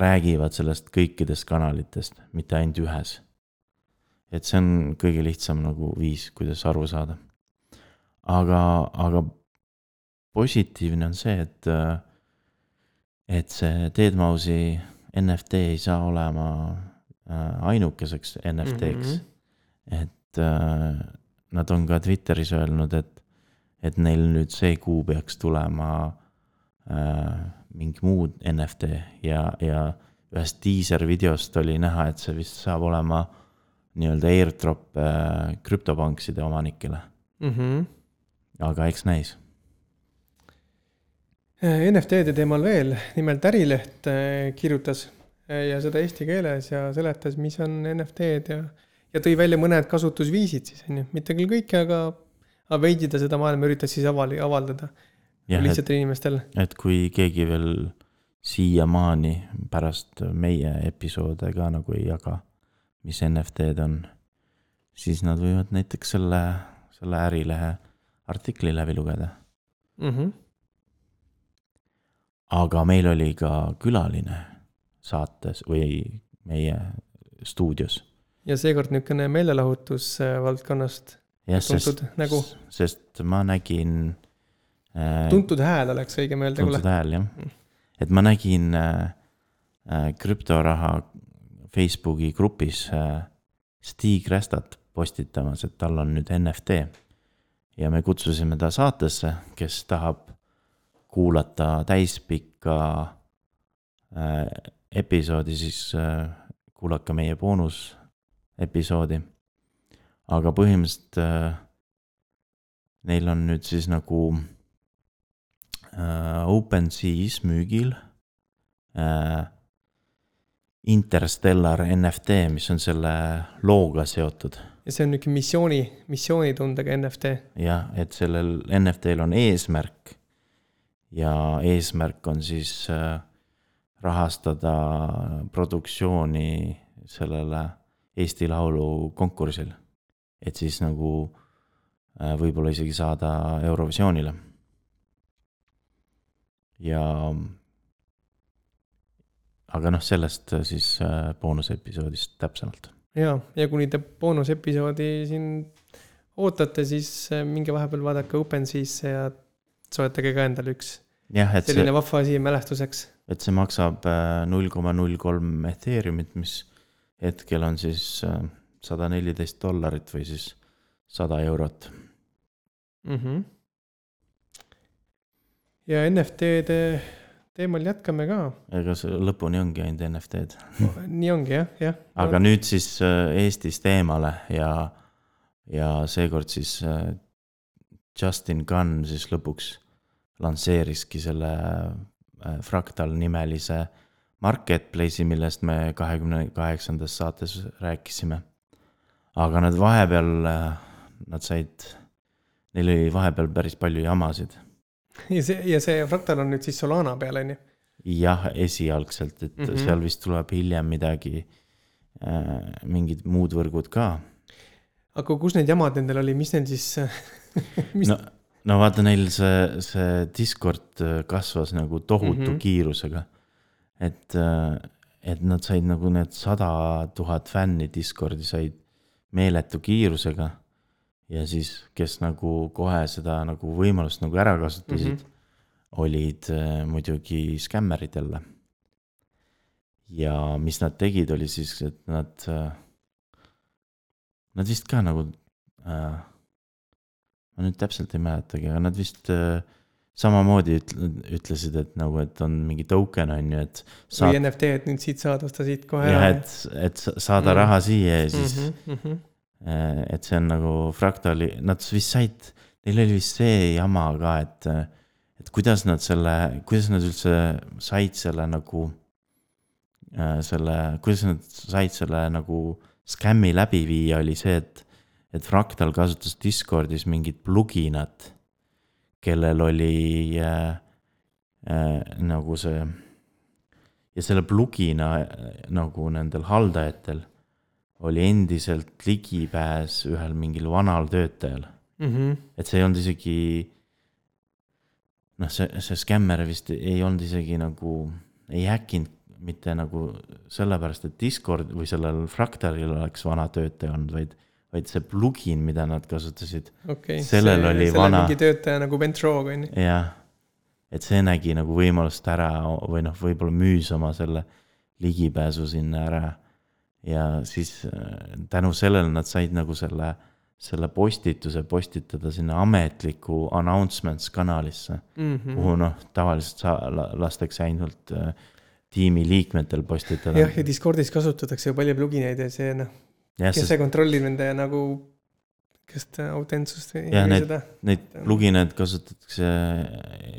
räägivad sellest kõikidest kanalitest, mitte ainult ühes. et see on kõige lihtsam nagu viis, kuidas aru saada. aga, aga positiivne on see, et, äh, et see Deadmausi NFT ei saa olema äh, ainukeseks NFT-ks mm. -hmm. et äh, nad on ka Twitteris öelnud, et et neil nüüd see kuu peaks tulema äh, mingi muu NFT ja, ja ühest diiservideost oli näha, et see vist saab olema nii-öelda airdrop äh, krüptopankside omanikele mm. -hmm. aga eks näis. Äh, NFT-de teemal veel, nimelt Ärileht äh, kirjutas äh, ja seda eesti keeles ja seletas, mis on NFT-d ja, ja tõi välja mõned kasutusviisid siis on ju, mitte küll kõike, aga aga veidi ta seda maailma üritas siis avali-, avaldada lihtsatele inimestele. et kui keegi veel siiamaani pärast meie episoode ka nagu ei jaga, mis NFT-d on, siis nad võivad näiteks selle, selle Ärilehe artikli läbi lugeda mm. -hmm. Aga meil oli ka külaline saates või meie stuudios. ja seekord niisugune meelelahutus valdkonnast jah, sest, nägu. sest ma nägin äh,. tuntud hääl oleks õigem öelda. tuntud hääl jah, mm. et ma nägin äh, äh, krüptoraha Facebooki grupis äh, Stig Restat postitamas, et tal on nüüd NFT. ja me kutsusime ta saatesse, kes tahab kuulata täispikka äh, episoodi, siis äh, kuulake meie boonusepisoodi aga põhimõtteliselt äh, neil on nüüd siis nagu äh, OpenSea's müügil äh, Interstellar NFT, mis on selle looga seotud. ja see on niisugune missiooni, missioonitundega NFT. jah, et sellel NFT-l on eesmärk ja eesmärk on siis äh, rahastada produktsiooni sellele Eesti Laulu konkursil. et siis nagu äh, võib-olla isegi saada Eurovisioonile. ja aga noh, sellest siis äh, boonusepisoodist täpsemalt. ja, ja kuni te boonusepisoodi siin ootate, siis minge vahepeal vaadake OpenSea'sse ja soetage ka endale üks selline see, vahva asi mälestuseks. et see maksab äh, null koma null kolm Ethereumit, mis hetkel on siis sada neliteist dollarit või siis sada eurot mm. -hmm. ja NFT-de teemal jätkame ka. ega see lõpuni ongi ainult NFT-d. *laughs* nii ongi jah, jah. aga nüüd siis äh, Eestist eemale ja, ja seekord siis äh, Justin Gunn siis lõpuks lansseeriski selle äh, Fractal nimelise marketplace'i, millest me kahekümne kaheksandas saates rääkisime. aga nad vahepeal, nad said, neil oli vahepeal päris palju jamasid ja see, ja see Fractal on nüüd siis Solana peal, on ju? jah, esialgselt, et mm -hmm. seal vist tuleb hiljem midagi äh,, mingid muud võrgud ka. aga kus need jamad nendel oli, mis neil siis *laughs* mis... no, no vaata, neil see, see Discord kasvas nagu tohutu mm -hmm. kiirusega. et, äh, et nad said nagu need sada tuhat fänni Discordi said meeletu kiirusega ja siis, kes nagu kohe seda nagu võimalust nagu ära kasutasid mm, -hmm. olid äh, muidugi skämmerid jälle. ja mis nad tegid, oli siis, et nad äh,, nad vist ka nagu äh,, ma nüüd täpselt ei mäletagi, aga nad vist äh, samamoodi ütle, ütlesid, et nagu, et on mingi token on ju, et. või NFT, et nüüd siit saad, osta siit kohe ära. jah, et, et saada mm -hmm. raha siia ja siis mm. -hmm, mm -hmm Äh, et see on nagu Fractali, nad vist said, neil oli vist see jama ka, et, et kuidas nad selle, kuidas nad üldse said selle nagu, äh, selle, kuidas nad said selle nagu skämmi läbi viia, oli see, et, et Fractal kasutas Discordis mingit pluginat, kellel oli äh, äh, nagu see, ja selle plugina äh, nagu nendel haldajatel oli endiselt ligipääs ühel mingil vanal töötajal mm. -hmm. et see ei olnud isegi, noh, see, see skämmer vist ei olnud isegi nagu, ei häkkinud mitte nagu sellepärast, et Discord või sellel Fractalil oleks vana töötaja olnud, vaid, vaid see plugin, mida nad kasutasid okay,. sellel see, oli vana. mingi töötaja nagu Bentrog on ju. jah, et see nägi nagu võimalust ära või noh, võib-olla müüs oma selle ligipääsu sinna ära ja siis äh, tänu sellele nad said nagu selle, selle postituse postitada sinna ametliku announcements kanalisse mm, -hmm. kuhu noh, tavaliselt sa, lastakse ainult äh, tiimi liikmetel postitada. jah, ja Discordis kasutatakse ju palju plugineid ja see noh, kes see, see kontrollib nende nagu kas autentsust või jah, neid, neid plugineid kasutatakse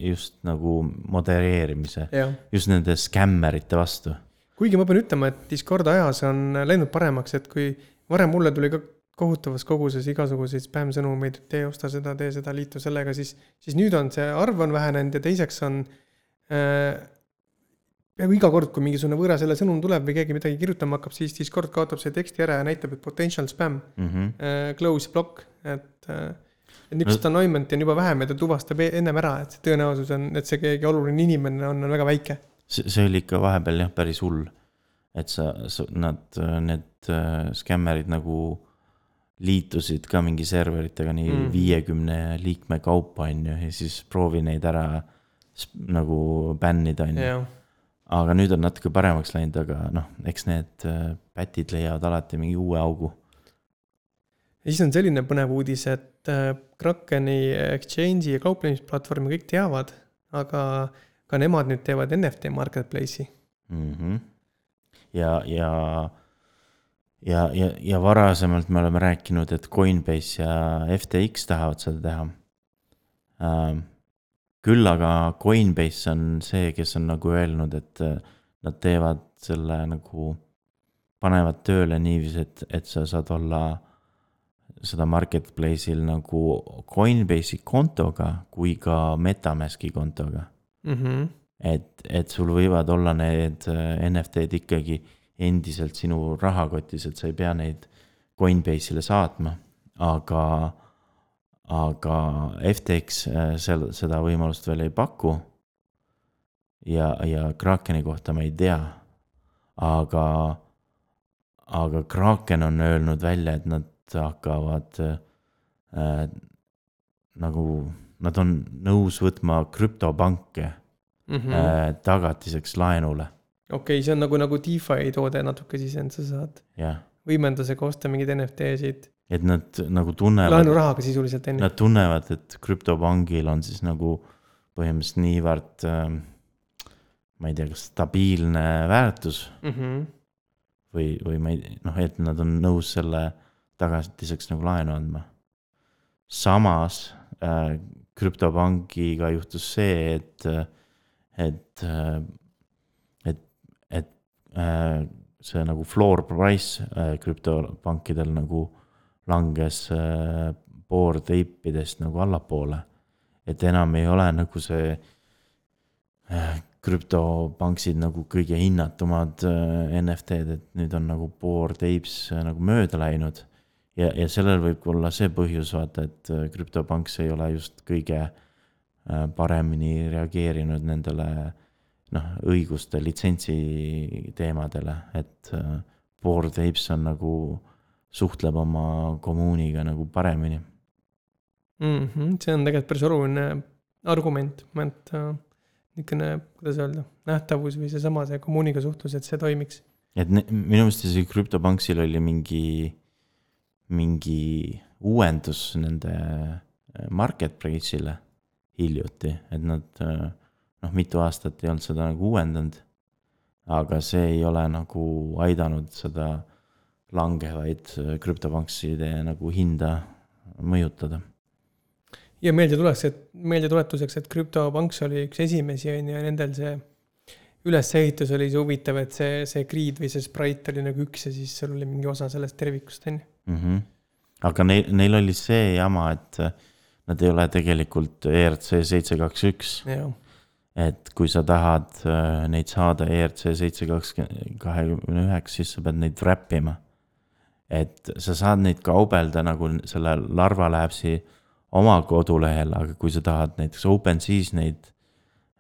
just nagu modereerimise, just nende skämmerite vastu. Kuigi ma pean ütlema, et Discord ajas on läinud paremaks, et kui varem mulle tuli ka kohutavas koguses igasuguseid spämm-sõnumeid, et tee, osta seda, tee seda, liitu sellega, siis, siis nüüd on see arv on vähenenud ja teiseks on äh, peaaegu iga kord, kui mingisugune võõras jälle sõnum tuleb või keegi midagi kirjutama hakkab, siis Discord kaotab selle teksti ära ja näitab, et potential spam mm, -hmm. äh, close block, et äh, et niisugust annoyment'i on juba vähem ja ta tuvastab e-, ennem ära, et see tõenäosus on, et see keegi oluline inimene on, on väga väike see, see oli ikka vahepeal jah, päris hull. et sa, sa, nad, need äh, skämmerid nagu liitusid ka mingi serveritega nii mm. viiekümne mm. liikme kaupa, on ju, ja siis proovi neid ära nagu bännida, on ju. Aga nüüd on natuke paremaks läinud, aga noh, eks need äh, pätid leiavad alati mingi uue augu. ja siis on selline põnev uudis, et äh, Krakeni exchange'i ja kauplemisplatvormi kõik teavad, aga ka nemad nüüd teevad NFT marketplace'i mm. -hmm. ja, ja, ja, ja, ja varasemalt me oleme rääkinud, et Coinbase ja FTX tahavad seda teha äh,. Küll aga Coinbase on see, kes on nagu öelnud, et äh, nad teevad selle nagu, panevad tööle niiviisi, et, et sa saad olla seda marketplace'il nagu Coinbase'i kontoga kui ka Metamaski kontoga mm. -hmm. et, et sul võivad olla need äh, NFT-d ikkagi endiselt sinu rahakotis, et sa ei pea neid Coinbase'ile saatma, aga, aga FTX äh, seal seda võimalust veel ei paku. ja, ja Krakeni kohta ma ei tea, aga, aga Kraken on öelnud välja, et nad hakkavad äh, nagu, nad on nõus võtma krüptopanke mm. mm. äh, tagatiseks laenule, okei, see on nagu, nagu DeFi toode natuke siis, et sa saad jah. võimendusega osta mingeid NFT-sid, et nad nagu tunnevad, laenurahaga sisuliselt on ju. nad tunnevad, et krüptopangil on siis nagu põhimõtteliselt niivõrd äh, ma ei tea, kas stabiilne väärtus Mhm. või, või ma ei, noh, et nad on nõus selle tagatiseks nagu laenu andma. samas äh, krüptopangiga juhtus see, et, et, et, et äh, see nagu floor price äh, krüptopankidel nagu äh, board ape idest nagu allapoole. et enam ei ole nagu see äh, krüptopanksid nagu kõige hinnatumad äh, NFT-d, et nüüd on nagu apes äh, nagu mööda läinud. ja, ja sellel võib olla see põhjus, vaata, et äh, krüptopanks ei ole just kõige äh, paremini reageerinud nendele noh, õiguste litsentsi teemadele, et äh, board apes on nagu, suhtleb oma kommuuniga nagu paremini. Mhm, see on tegelikult päris oluline argument, et äh, niisugune, kuidas öelda, nähtavus või seesama, see kommuuniga suhtlus, et see toimiks. et ne- minu meelest isegi krüptopanksil oli mingi, mingi uuendus nende äh, marketplace'ile hiljuti, et nad äh, noh, mitu aastat ei olnud seda nagu uuendanud. aga see ei ole nagu aidanud seda langevaid äh, krüptopankside nagu hinda mõjutada. ja meeldetuleks, et meeldetuletuseks, et krüptopanks oli üks esimesi on ju ja nendel see ülesehitus oli see huvitav, et see, see grid või see sprite oli nagu üks ja siis seal oli mingi osa sellest tervikust on ju. -hmm. aga neil, neil oli see jama, et äh, nad ei ole tegelikult ERC seitse kaks üks, et kui sa tahad äh, neid saada ERC seitse kakskümmend, kahekümne üheksa, siis sa pead neid wrap ima. Et sa saad neid kaubelda nagu selle Larva Labsi oma kodulehel, aga kui sa tahad näiteks OpenSea's neid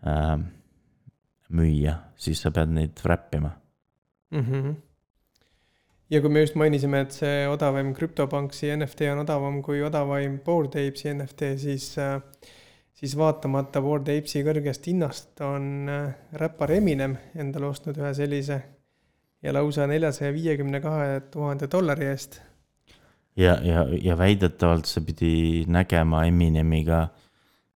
äh, müüa, siis sa pead neid wrap ima. mm. -hmm. ja kui me just mainisime, et see odavaim krüptopanksi NFT on odavam kui odavaim Bored Apes'i NFT, siis, siis vaatamata Bored Apes'i kõrgest hinnast on äh, räppar Eminem endale ostnud ühe sellise ja lausa neljasaja viiekümne kahe tuhande dollari eest. ja, ja, ja väidetavalt see pidi nägema Eminemiga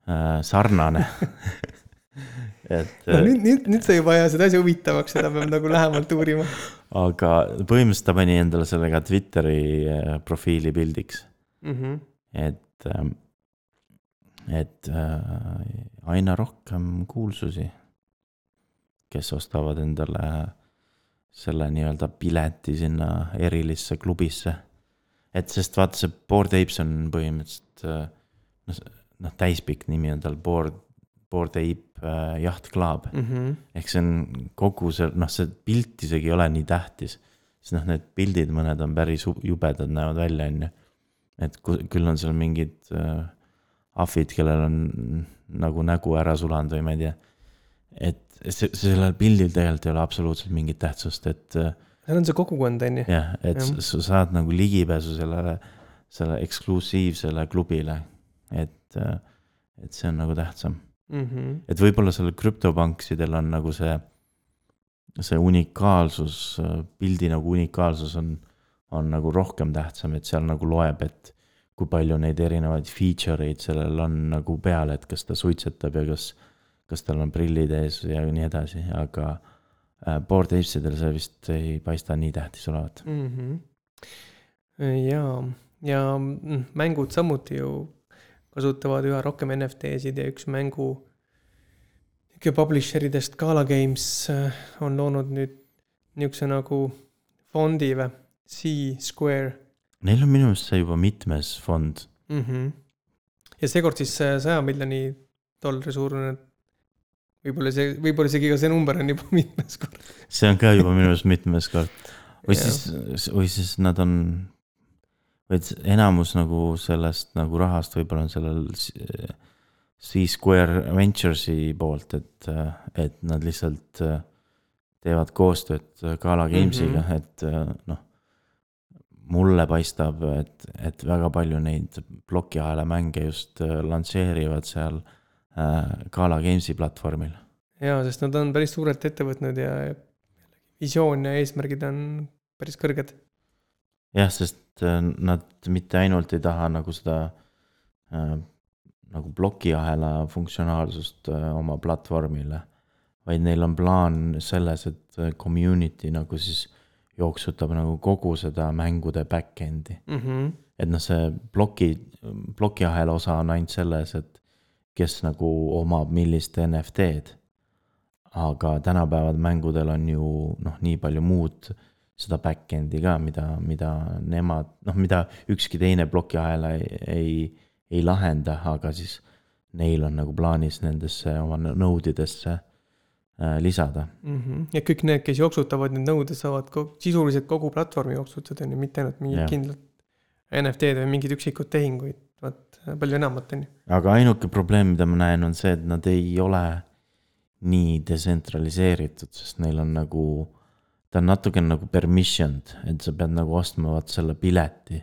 äh, sarnane *laughs* et no nüüd, nüüd, nüüd sa juba aja seda asja huvitavaks, seda peab nagu lähemalt uurima. *laughs* aga põhimõtteliselt ta pani endale selle ka Twitteri äh, profiili pildiks, Mhm. et, et äh, aina rohkem kuulsusi, kes ostavad endale selle nii-öelda pileti sinna erilisse klubisse. et sest vaata, see Bored Apes on põhimõtteliselt noh, noh täispikk nimi on tal Bored, Bored Ape äh, Yacht Club Mhm. ehk see on kogu see, noh, see pilt isegi ei ole nii tähtis. sest noh, need pildid, mõned on päris jubedad, näevad välja, on ju. et küll on seal mingid äh, ahvid, kellel on nagu nägu ära sulanud või ma ei tea. et sellel pildil tegelikult ei ole absoluutselt mingit tähtsust, et äh, seal on see kogukond, on ju. jah, et Jah. sa- sa saad nagu ligipääsu sellele, selle eksklusiivsele klubile. et, et see on nagu tähtsam Mhm. et võib-olla sellel krüptopanksidel on nagu see, see unikaalsus, pildi nagu unikaalsus on, on nagu rohkem tähtsam, et seal nagu loeb, et kui palju neid erinevaid feature eid sellel on nagu peal, et kas ta suitsetab ja kas, kas tal on prillid ees ja nii edasi, aga äh, board apesidel see vist ei paista nii tähtis olevat. Mhm. jaa, ja mm, mängud samuti ju kasutavad üha rohkem NFT-sid ja üks mängu niisugune publisher idest Gala Games äh, on loonud nüüd niisuguse nagu fondi või, C-Square Neil on minu meelest see juba mitmes fond, mm. -hmm. ja seekord siis saja miljoni dollari suurune võib-olla see, võib-olla isegi ka see number on juba *laughs* mitmes kord. see on ka juba minu arust mitmes kord. või siis, või siis nad on, et enamus nagu sellest nagu rahast võib-olla on sellel C-Square Ventures'i poolt, et, et nad lihtsalt äh, teevad koostööd Gala Games'iga mm, -hmm. et äh, noh. mulle paistab, et, et väga palju neid plokiahela mänge just äh, lansseerivad seal äh, Gala Games'i platvormil jaa, sest nad on päris suurelt ette võtnud ja visioon ja eesmärgid on päris kõrged. jah, sest äh, nad mitte ainult ei taha nagu seda äh, nagu plokiahela funktsionaalsust äh, oma platvormile, vaid neil on plaan selles, et äh, community nagu siis jooksutab nagu kogu seda mängude back-end'i. mm. -hmm. et noh, see ploki, plokiahela osa on ainult selles, et kes nagu omab millist NFT-d. aga tänapäeval mängudel on ju noh, nii palju muud seda back-end'i ka, mida, mida nemad, noh, mida ükski teine plokiahela ei, ei, ei lahenda, aga siis neil on nagu plaanis nendesse oma node idesse äh, lisada. Mm -hmm. ja kõik need, kes jooksutavad need nõuded, saavad ko- sisuliselt kogu platvormi jooksutada, on ju, mitte ainult mingit kindlat NFT-d või mingeid üksikuid tehinguid, vaat palju enamat, on ju. aga ainuke probleem, mida ma näen, on see, et nad ei ole nii detsentraliseeritud, sest neil on nagu, ta on natuke nagu permissioned, et sa pead nagu ostma vaat selle pileti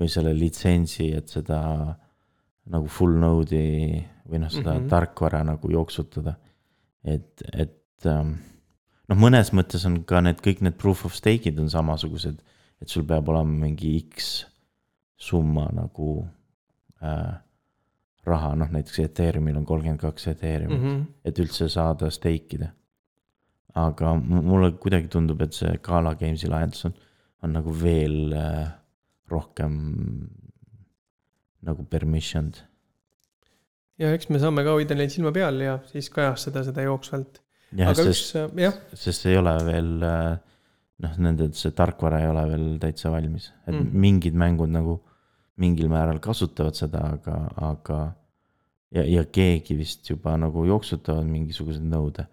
või selle litsentsi, et seda nagu full node'i või noh, seda mm. -hmm. tarkvara nagu jooksutada. et, et ähm, noh, mõnes mõttes on ka need kõik need proof of stake'id on samasugused, et sul peab olema mingi X summa nagu äh, raha, noh näiteks Ethereumil on kolmkümmend kaks Ethereumit mm, -hmm. et üldse saada stake ida. aga mu- mulle kuidagi tundub, et see Gala Games'i lahendus on, on nagu veel äh, rohkem nagu permissioned. ja eks me saame ka hoida neil silma peal ja siis kajastada seda jooksvalt. jah, sest, jah, sest see ei ole veel äh, noh, nende see tarkvara ei ole veel täitsa valmis, et mm. mingid mängud nagu mingil määral kasutavad seda, aga, aga ja, ja keegi vist juba nagu jooksutavad mingisuguseid nõude,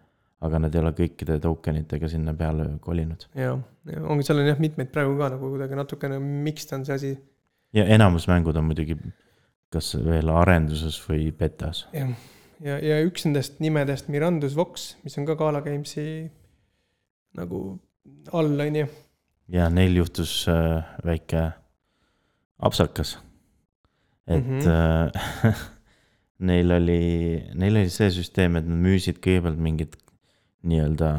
aga nad ei ole kõikide token itega sinna peale kolinud. ja, ja ongi, seal on jah mitmeid praegu ka nagu kuidagi natukene mixed on see asi. ja enamus mängud on muidugi kas veel arenduses või betas. jah, ja, ja üks nendest nimedest Mirandus Vox, mis on ka Gala Games'i nagu all, on ju. ja neil juhtus äh, väike apsakas. et mm. -hmm. äh, *laughs* neil oli, neil oli see süsteem, et nad müüsid kõigepealt mingit nii-öelda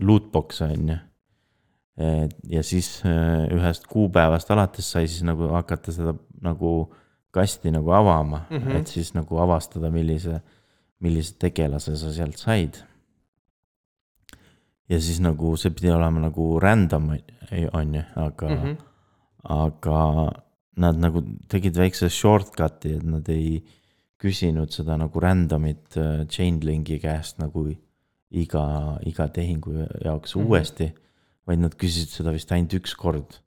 lootbox'e on ju. ja siis äh, ühest kuupäevast alates sai siis nagu hakata seda nagu kasti nagu avama mm. -hmm. et siis nagu avastada, millise, millise tegelase sa sealt said. ja siis nagu see pidi olema nagu random on ju, aga mm. -hmm. aga nad nagu tegid väikse shortcut'i, et nad ei küsinud seda nagu random'it äh, Chainlinki käest nagu iga, iga tehingu jaoks mm. -hmm. uuesti, vaid nad küsisid seda vist ainult üks kord.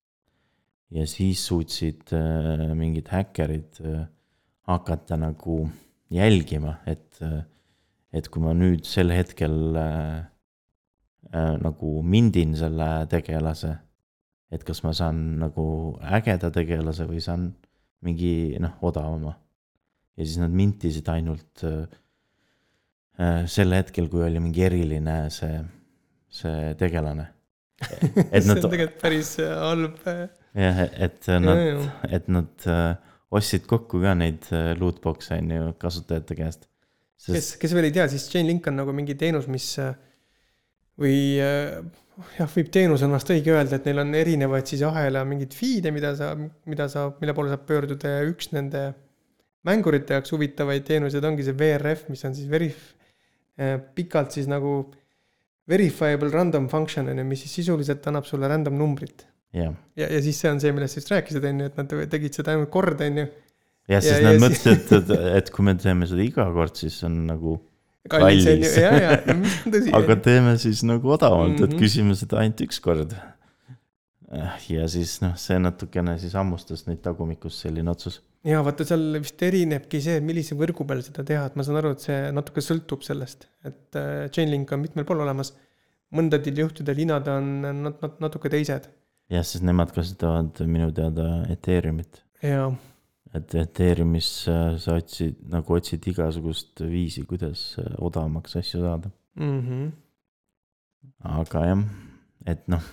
ja siis suutsid äh, mingid häkkerid äh, hakata nagu jälgima, et äh,, et kui ma nüüd sel hetkel äh, äh, nagu mindin selle tegelase, et kas ma saan nagu ägeda tegelase või saan mingi noh, odavama. ja siis nad mintisid ainult äh, äh, sel hetkel, kui oli mingi eriline see, see tegelane. *laughs* see on, tegelikult päris äh, halb. jah, et nad, et nad äh, ostsid kokku ka neid äh, lootbox'e on ju kasutajate käest. kes, kes veel ei tea, siis Chainlink on nagu mingi teenus, mis äh, või äh, jah, võib teenus on vast õige öelda, et neil on erinevaid siis ahela mingeid feed'e, mida sa, mida sa, mille poole saab pöörduda ja üks nende mängurite jaoks huvitavaid teenuseid ongi see VRF, mis on siis verif-, pikalt siis nagu verifiable random function on ju, mis siis sisuliselt annab sulle random numbrit. jah, ja, ja siis see on see, millest sa just rääkisid, on ju, et nad tegid seda ainult kord, on ju. jah, sest Ja- nad ja mõtlesid, et, et, et kui me teeme seda iga kord, siis on nagu, kallis on ju, ja, ja, mis on tõsi. *laughs* aga teeme siis nagu odavamalt mm, -hmm. Mhm. et küsime seda ainult üks kord. ja siis noh, see natukene siis hammustas neid tagumikus selline otsus. ja vaata, seal vist erinebki see, millise võrgu peal seda teha, et ma saan aru, et see natuke sõltub sellest, et äh, Chainlink on mitmel pool olemas. mõndadel juhtudel hinnad on nat-, nat-, natuke teised. jah, sest nemad kasutavad minu teada Ethereumit. jaa, et Ethereumis sa otsid, nagu otsid igasugust viisi, kuidas äh, odavamaks asju saada. mhmh, aga jah, et noh,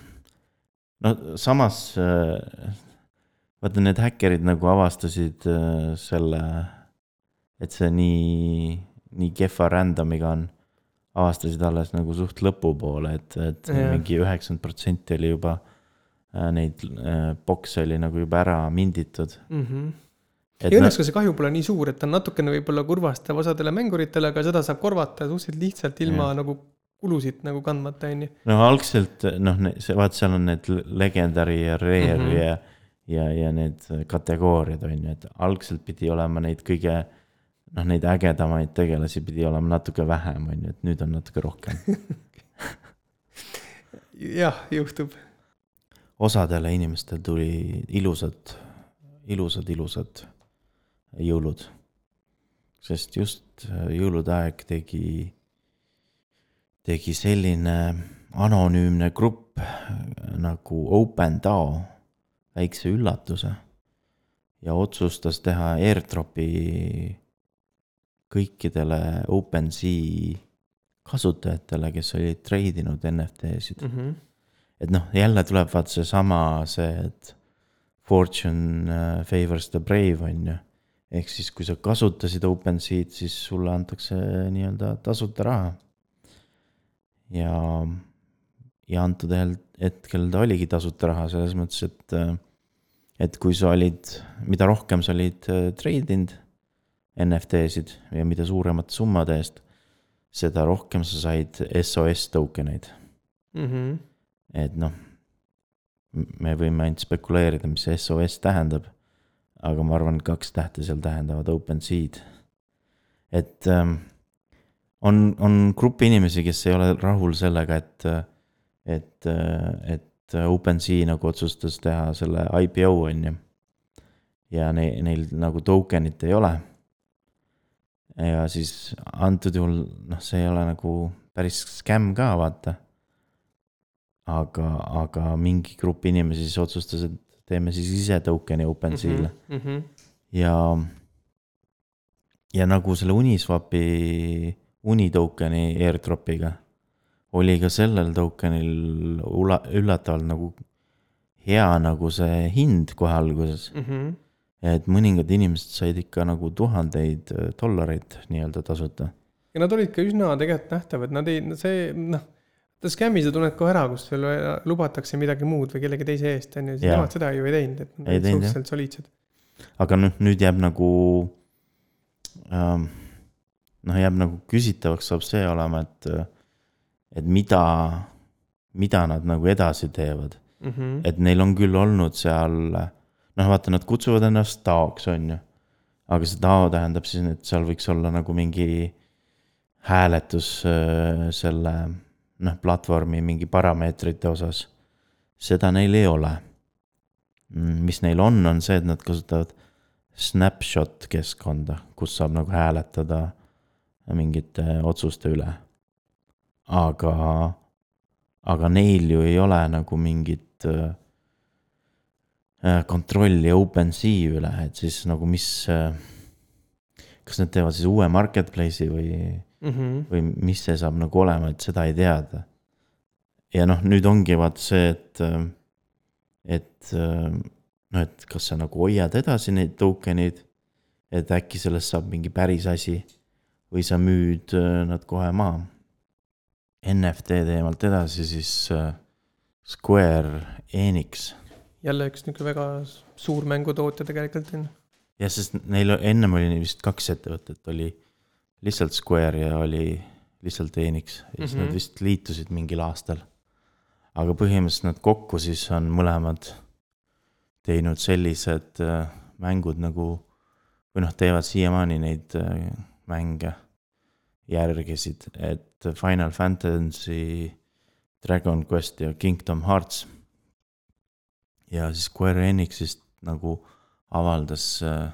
no samas äh, vaata, need häkkerid nagu avastasid äh, selle, et see nii, nii kehva random'iga on, avastasid alles nagu suht lõpupoole, et, et Jah. mingi üheksakümmend protsenti oli juba neid bokse oli nagu juba ära minditud. mhmh. et ja noh, õnneks ka see kahju pole nii suur, et ta on natukene võib-olla kurvastav osadele mänguritele, aga seda saab korvata suhteliselt lihtsalt ilma Jah. nagu kulusid nagu kandmata, on ju. no algselt noh, see vaat seal on need legendary ja rare mm. -hmm. ja, ja, ja need kategooriad on ju, et algselt pidi olema neid kõige. noh, neid ägedamaid tegelasi pidi olema natuke vähem, on ju, et nüüd on natuke rohkem. *laughs* jah, juhtub. osadele inimestel tuli ilusad, ilusad, ilusad jõulud. sest just jõulude aeg tegi, tegi selline anonüümne grupp nagu OpenDAO väikse üllatuse ja otsustas teha airdrop'i kõikidele OpenSea kasutajatele, kes olid treidinud NFT-sid mhmh, et noh, jälle tuleb vaat seesama see, et fortune äh, favors the brave on ju. Ehk siis, kui sa kasutasid OpenSea'd, siis sulle antakse nii-öelda tasuta raha. ja, ja antud hetkel ta oligi tasuta raha selles mõttes, et, et kui sa olid, mida rohkem sa olid äh, treidinud NFT-sid ja mida suuremate summade eest, seda rohkem sa said SOS token eid mhmh, et noh, me võime ainult spekuleerida, mis SOS tähendab. Aga ma arvan, et kaks tähte seal tähendavad OpenSea'd. et ähm, on, on grupp inimesi, kes ei ole rahul sellega, et, et, et OpenSea nagu otsustas teha selle IPO on ju. ja neil, neil nagu token'it ei ole. ja siis antud juhul noh, see ei ole nagu päris skämm ka vaata aga, aga mingi grupp inimesi siis otsustas, et teeme siis ise token'i OpenSea'le mm mhmh, ja. ja nagu selle Uniswapi Unitoken'i airdrop'iga oli ka sellel token'il ula-, üllatavalt nagu hea nagu see hind kohe alguses. mhmh. et mõningad inimesed said ikka nagu tuhandeid dollareid nii-öelda tasuta. ja nad olid ka üsna tegelikult nähtavad, nad ei, see noh, ta skämmi sa tunned kohe ära, kus sulle lubatakse midagi muud või kellegi teise eest, on ju, siis nemad seda ju ei teinud, et nad olid suhteliselt soliidsed. aga noh, nüüd jääb nagu ähm, noh, jääb nagu küsitavaks saab see olema, et, et mida, mida nad nagu edasi teevad. mhmh, et neil on küll olnud seal, noh, vaata, nad kutsuvad ennast taoks, on ju. aga see tao tähendab siis, et seal võiks olla nagu mingi hääletus äh, selle noh, platvormi mingi parameetrite osas. seda neil ei ole. mis neil on, on see, et nad kasutavad snapshot keskkonda, kus saab nagu hääletada mingite otsuste üle. aga, aga neil ju ei ole nagu mingit äh, kontrolli OpenSea üle, et siis nagu mis äh,. kas nad teevad siis uue marketplace'i või, mhmh, või mis see saab nagu olema, et seda ei teada. ja noh, nüüd ongi vaat see, et, et noh, et kas sa nagu hoiad edasi neid token'id. et äkki sellest saab mingi päris asi või sa müüd nad kohe maha. NFT teemalt edasi, siis Square Enix jälle üks niisugune väga suur mängutootja tegelikult on jah, sest neil ennem oli vist kaks ettevõtet, oli lihtsalt Square ja oli lihtsalt Enix ja siis mm -hmm. Mhm. nad vist liitusid mingil aastal. aga põhimõtteliselt nad kokku siis on mõlemad teinud sellised äh, mängud nagu või noh, teevad siiamaani neid äh, mänge järgisid, et Final Fantasy, Dragon Quest ja Kingdom Hearts. ja siis Square Enixist nagu avaldas äh,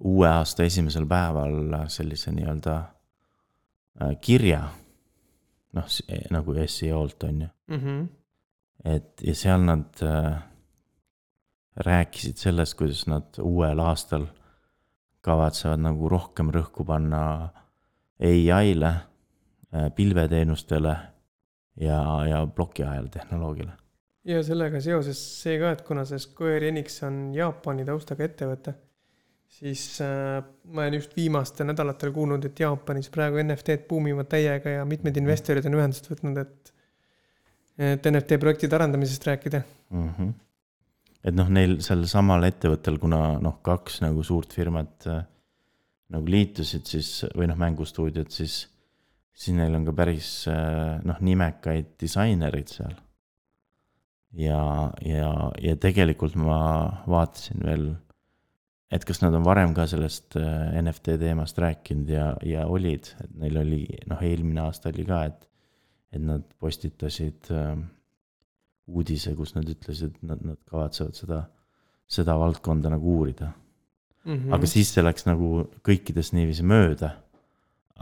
uue aasta esimesel päeval sellise nii-öelda äh, kirja. noh, nagu SEO-lt on ju mm. -hmm. et ja seal nad äh, rääkisid sellest, kuidas nad uuel aastal kavatsevad nagu rohkem rõhku panna ai-le, äh, pilveteenustele ja, ja plokiajal tehnoloogiale. ja sellega seoses see ka, et kuna see Square Enix on Jaapani taustaga ettevõte, siis äh, ma olen just viimastel nädalatel kuulnud, et Jaapanis praegu NFT-d buumivad täiega ja mitmed investorid on ühendust võtnud, et, et NFT projektide arendamisest rääkida mm. -hmm. et noh, neil sellel samal ettevõttel, kuna noh, kaks nagu suurt firmat äh, nagu liitusid siis või noh, mängustuudiod, siis siis neil on ka päris äh, noh, nimekaid disainerid seal. ja, ja, ja tegelikult ma vaatasin veel, et kas nad on varem ka sellest äh, NFT teemast rääkinud ja, ja olid, et neil oli noh, eelmine aasta oli ka, et, et nad postitasid äh, uudise, kus nad ütlesid, nad, nad kavatsevad seda, seda valdkonda nagu uurida mm. -hmm. aga siis see läks nagu kõikidest niiviisi mööda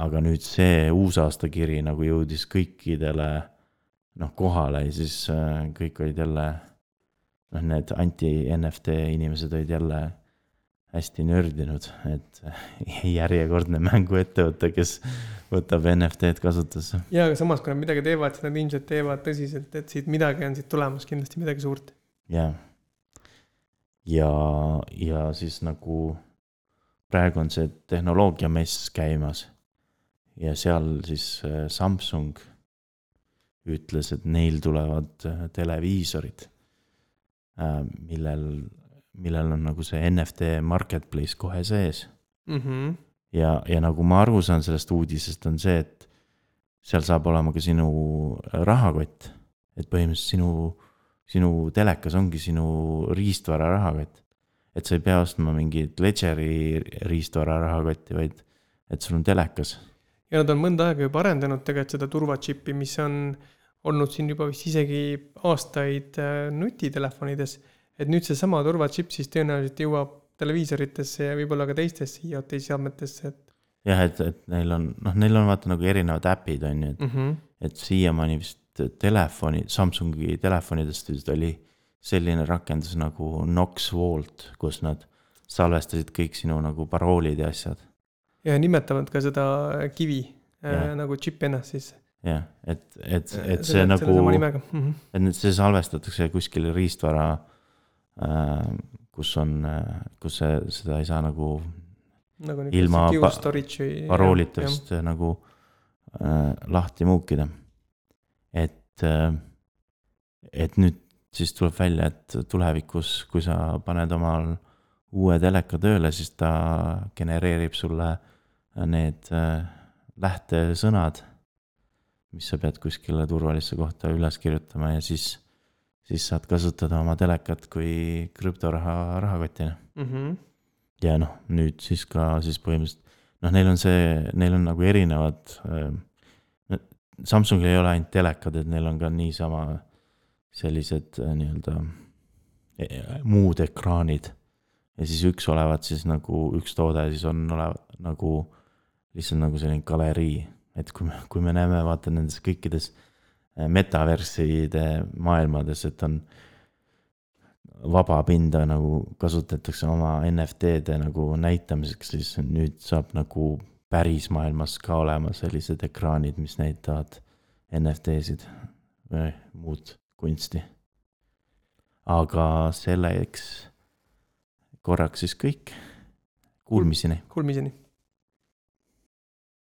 aga nüüd see uusaastakiri nagu jõudis kõikidele noh, kohale ja siis äh, kõik olid jälle, noh, need anti-NFT inimesed olid jälle hästi nördinud, et *laughs* järjekordne mänguettevõte, kes võtab NFT-d kasutusse. ja, aga samas, kui nad midagi teevad, siis nad ilmselt teevad tõsiselt, et siit midagi on siit tulemas, kindlasti midagi suurt. jah. ja, ja siis nagu praegu on see tehnoloogiamess käimas ja seal siis äh, Samsung ütles, et neil tulevad äh, televiisorid, äh, millel, millel on nagu see NFT marketplace kohe sees mm. -hmm. ja, ja nagu ma aru saan sellest uudisest, on see, et seal saab olema ka sinu rahakott, et põhimõtteliselt sinu, sinu telekas ongi sinu riistvara rahakott. et sa ei pea ostma mingit Ledgeri riistvara rahakotti, vaid et sul on telekas ja nad on mõnda aega juba arendanud tegelikult seda turvatšippi, mis on olnud siin juba vist isegi aastaid äh, nutitelefonides. Et nüüd seesama turvatšipp siis tõenäoliselt jõuab televiisoritesse ja võib-olla ka teistesse IoT seadmetesse, et. jah, et, et neil on, noh, neil on vaata nagu erinevad äpid on ju, et mm, -hmm. et siiamaani vist telefoni, Samsungi telefonidest vist oli selline rakendus nagu Knox Vault, kus nad salvestasid kõik sinu nagu paroolid ja asjad ja nimetavad ka seda kivi äh, nagu chip ennast siis. jah, et, et, et see nagu, mm -hmm. et nüüd see salvestatakse kuskile riistvara äh,, kus on, kus see, seda ei saa nagu, nagu ilma pa paroolitest nagu äh, lahti muukida. et äh,, et nüüd siis tuleb välja, et tulevikus, kui sa paned omal uue teleka tööle, siis ta genereerib sulle need äh, lähtesõnad, mis sa pead kuskile turvalisse kohta üles kirjutama ja siis, siis saad kasutada oma telekat kui krüptoraha rahakotina mm. -hmm. ja noh, nüüd siis ka siis põhimõtteliselt noh, neil on see, neil on nagu erinevad äh,. Samsungil ei ole ainult telekad, et neil on ka niisama sellised äh, nii-öelda äh, muud ekraanid. ja siis üks olevat siis nagu üks toode siis on olev nagu lihtsalt nagu selline galerii, et kui me, kui me näeme, vaata nendes kõikides metaverside maailmades, et on vaba pinda nagu kasutatakse oma NFT-de nagu näitamiseks, siis nüüd saab nagu päris maailmas ka olema sellised ekraanid, mis näitavad NFT-sid või muud kunsti. aga selleks korraks siis kõik, kuulmiseni. Kuulmiseni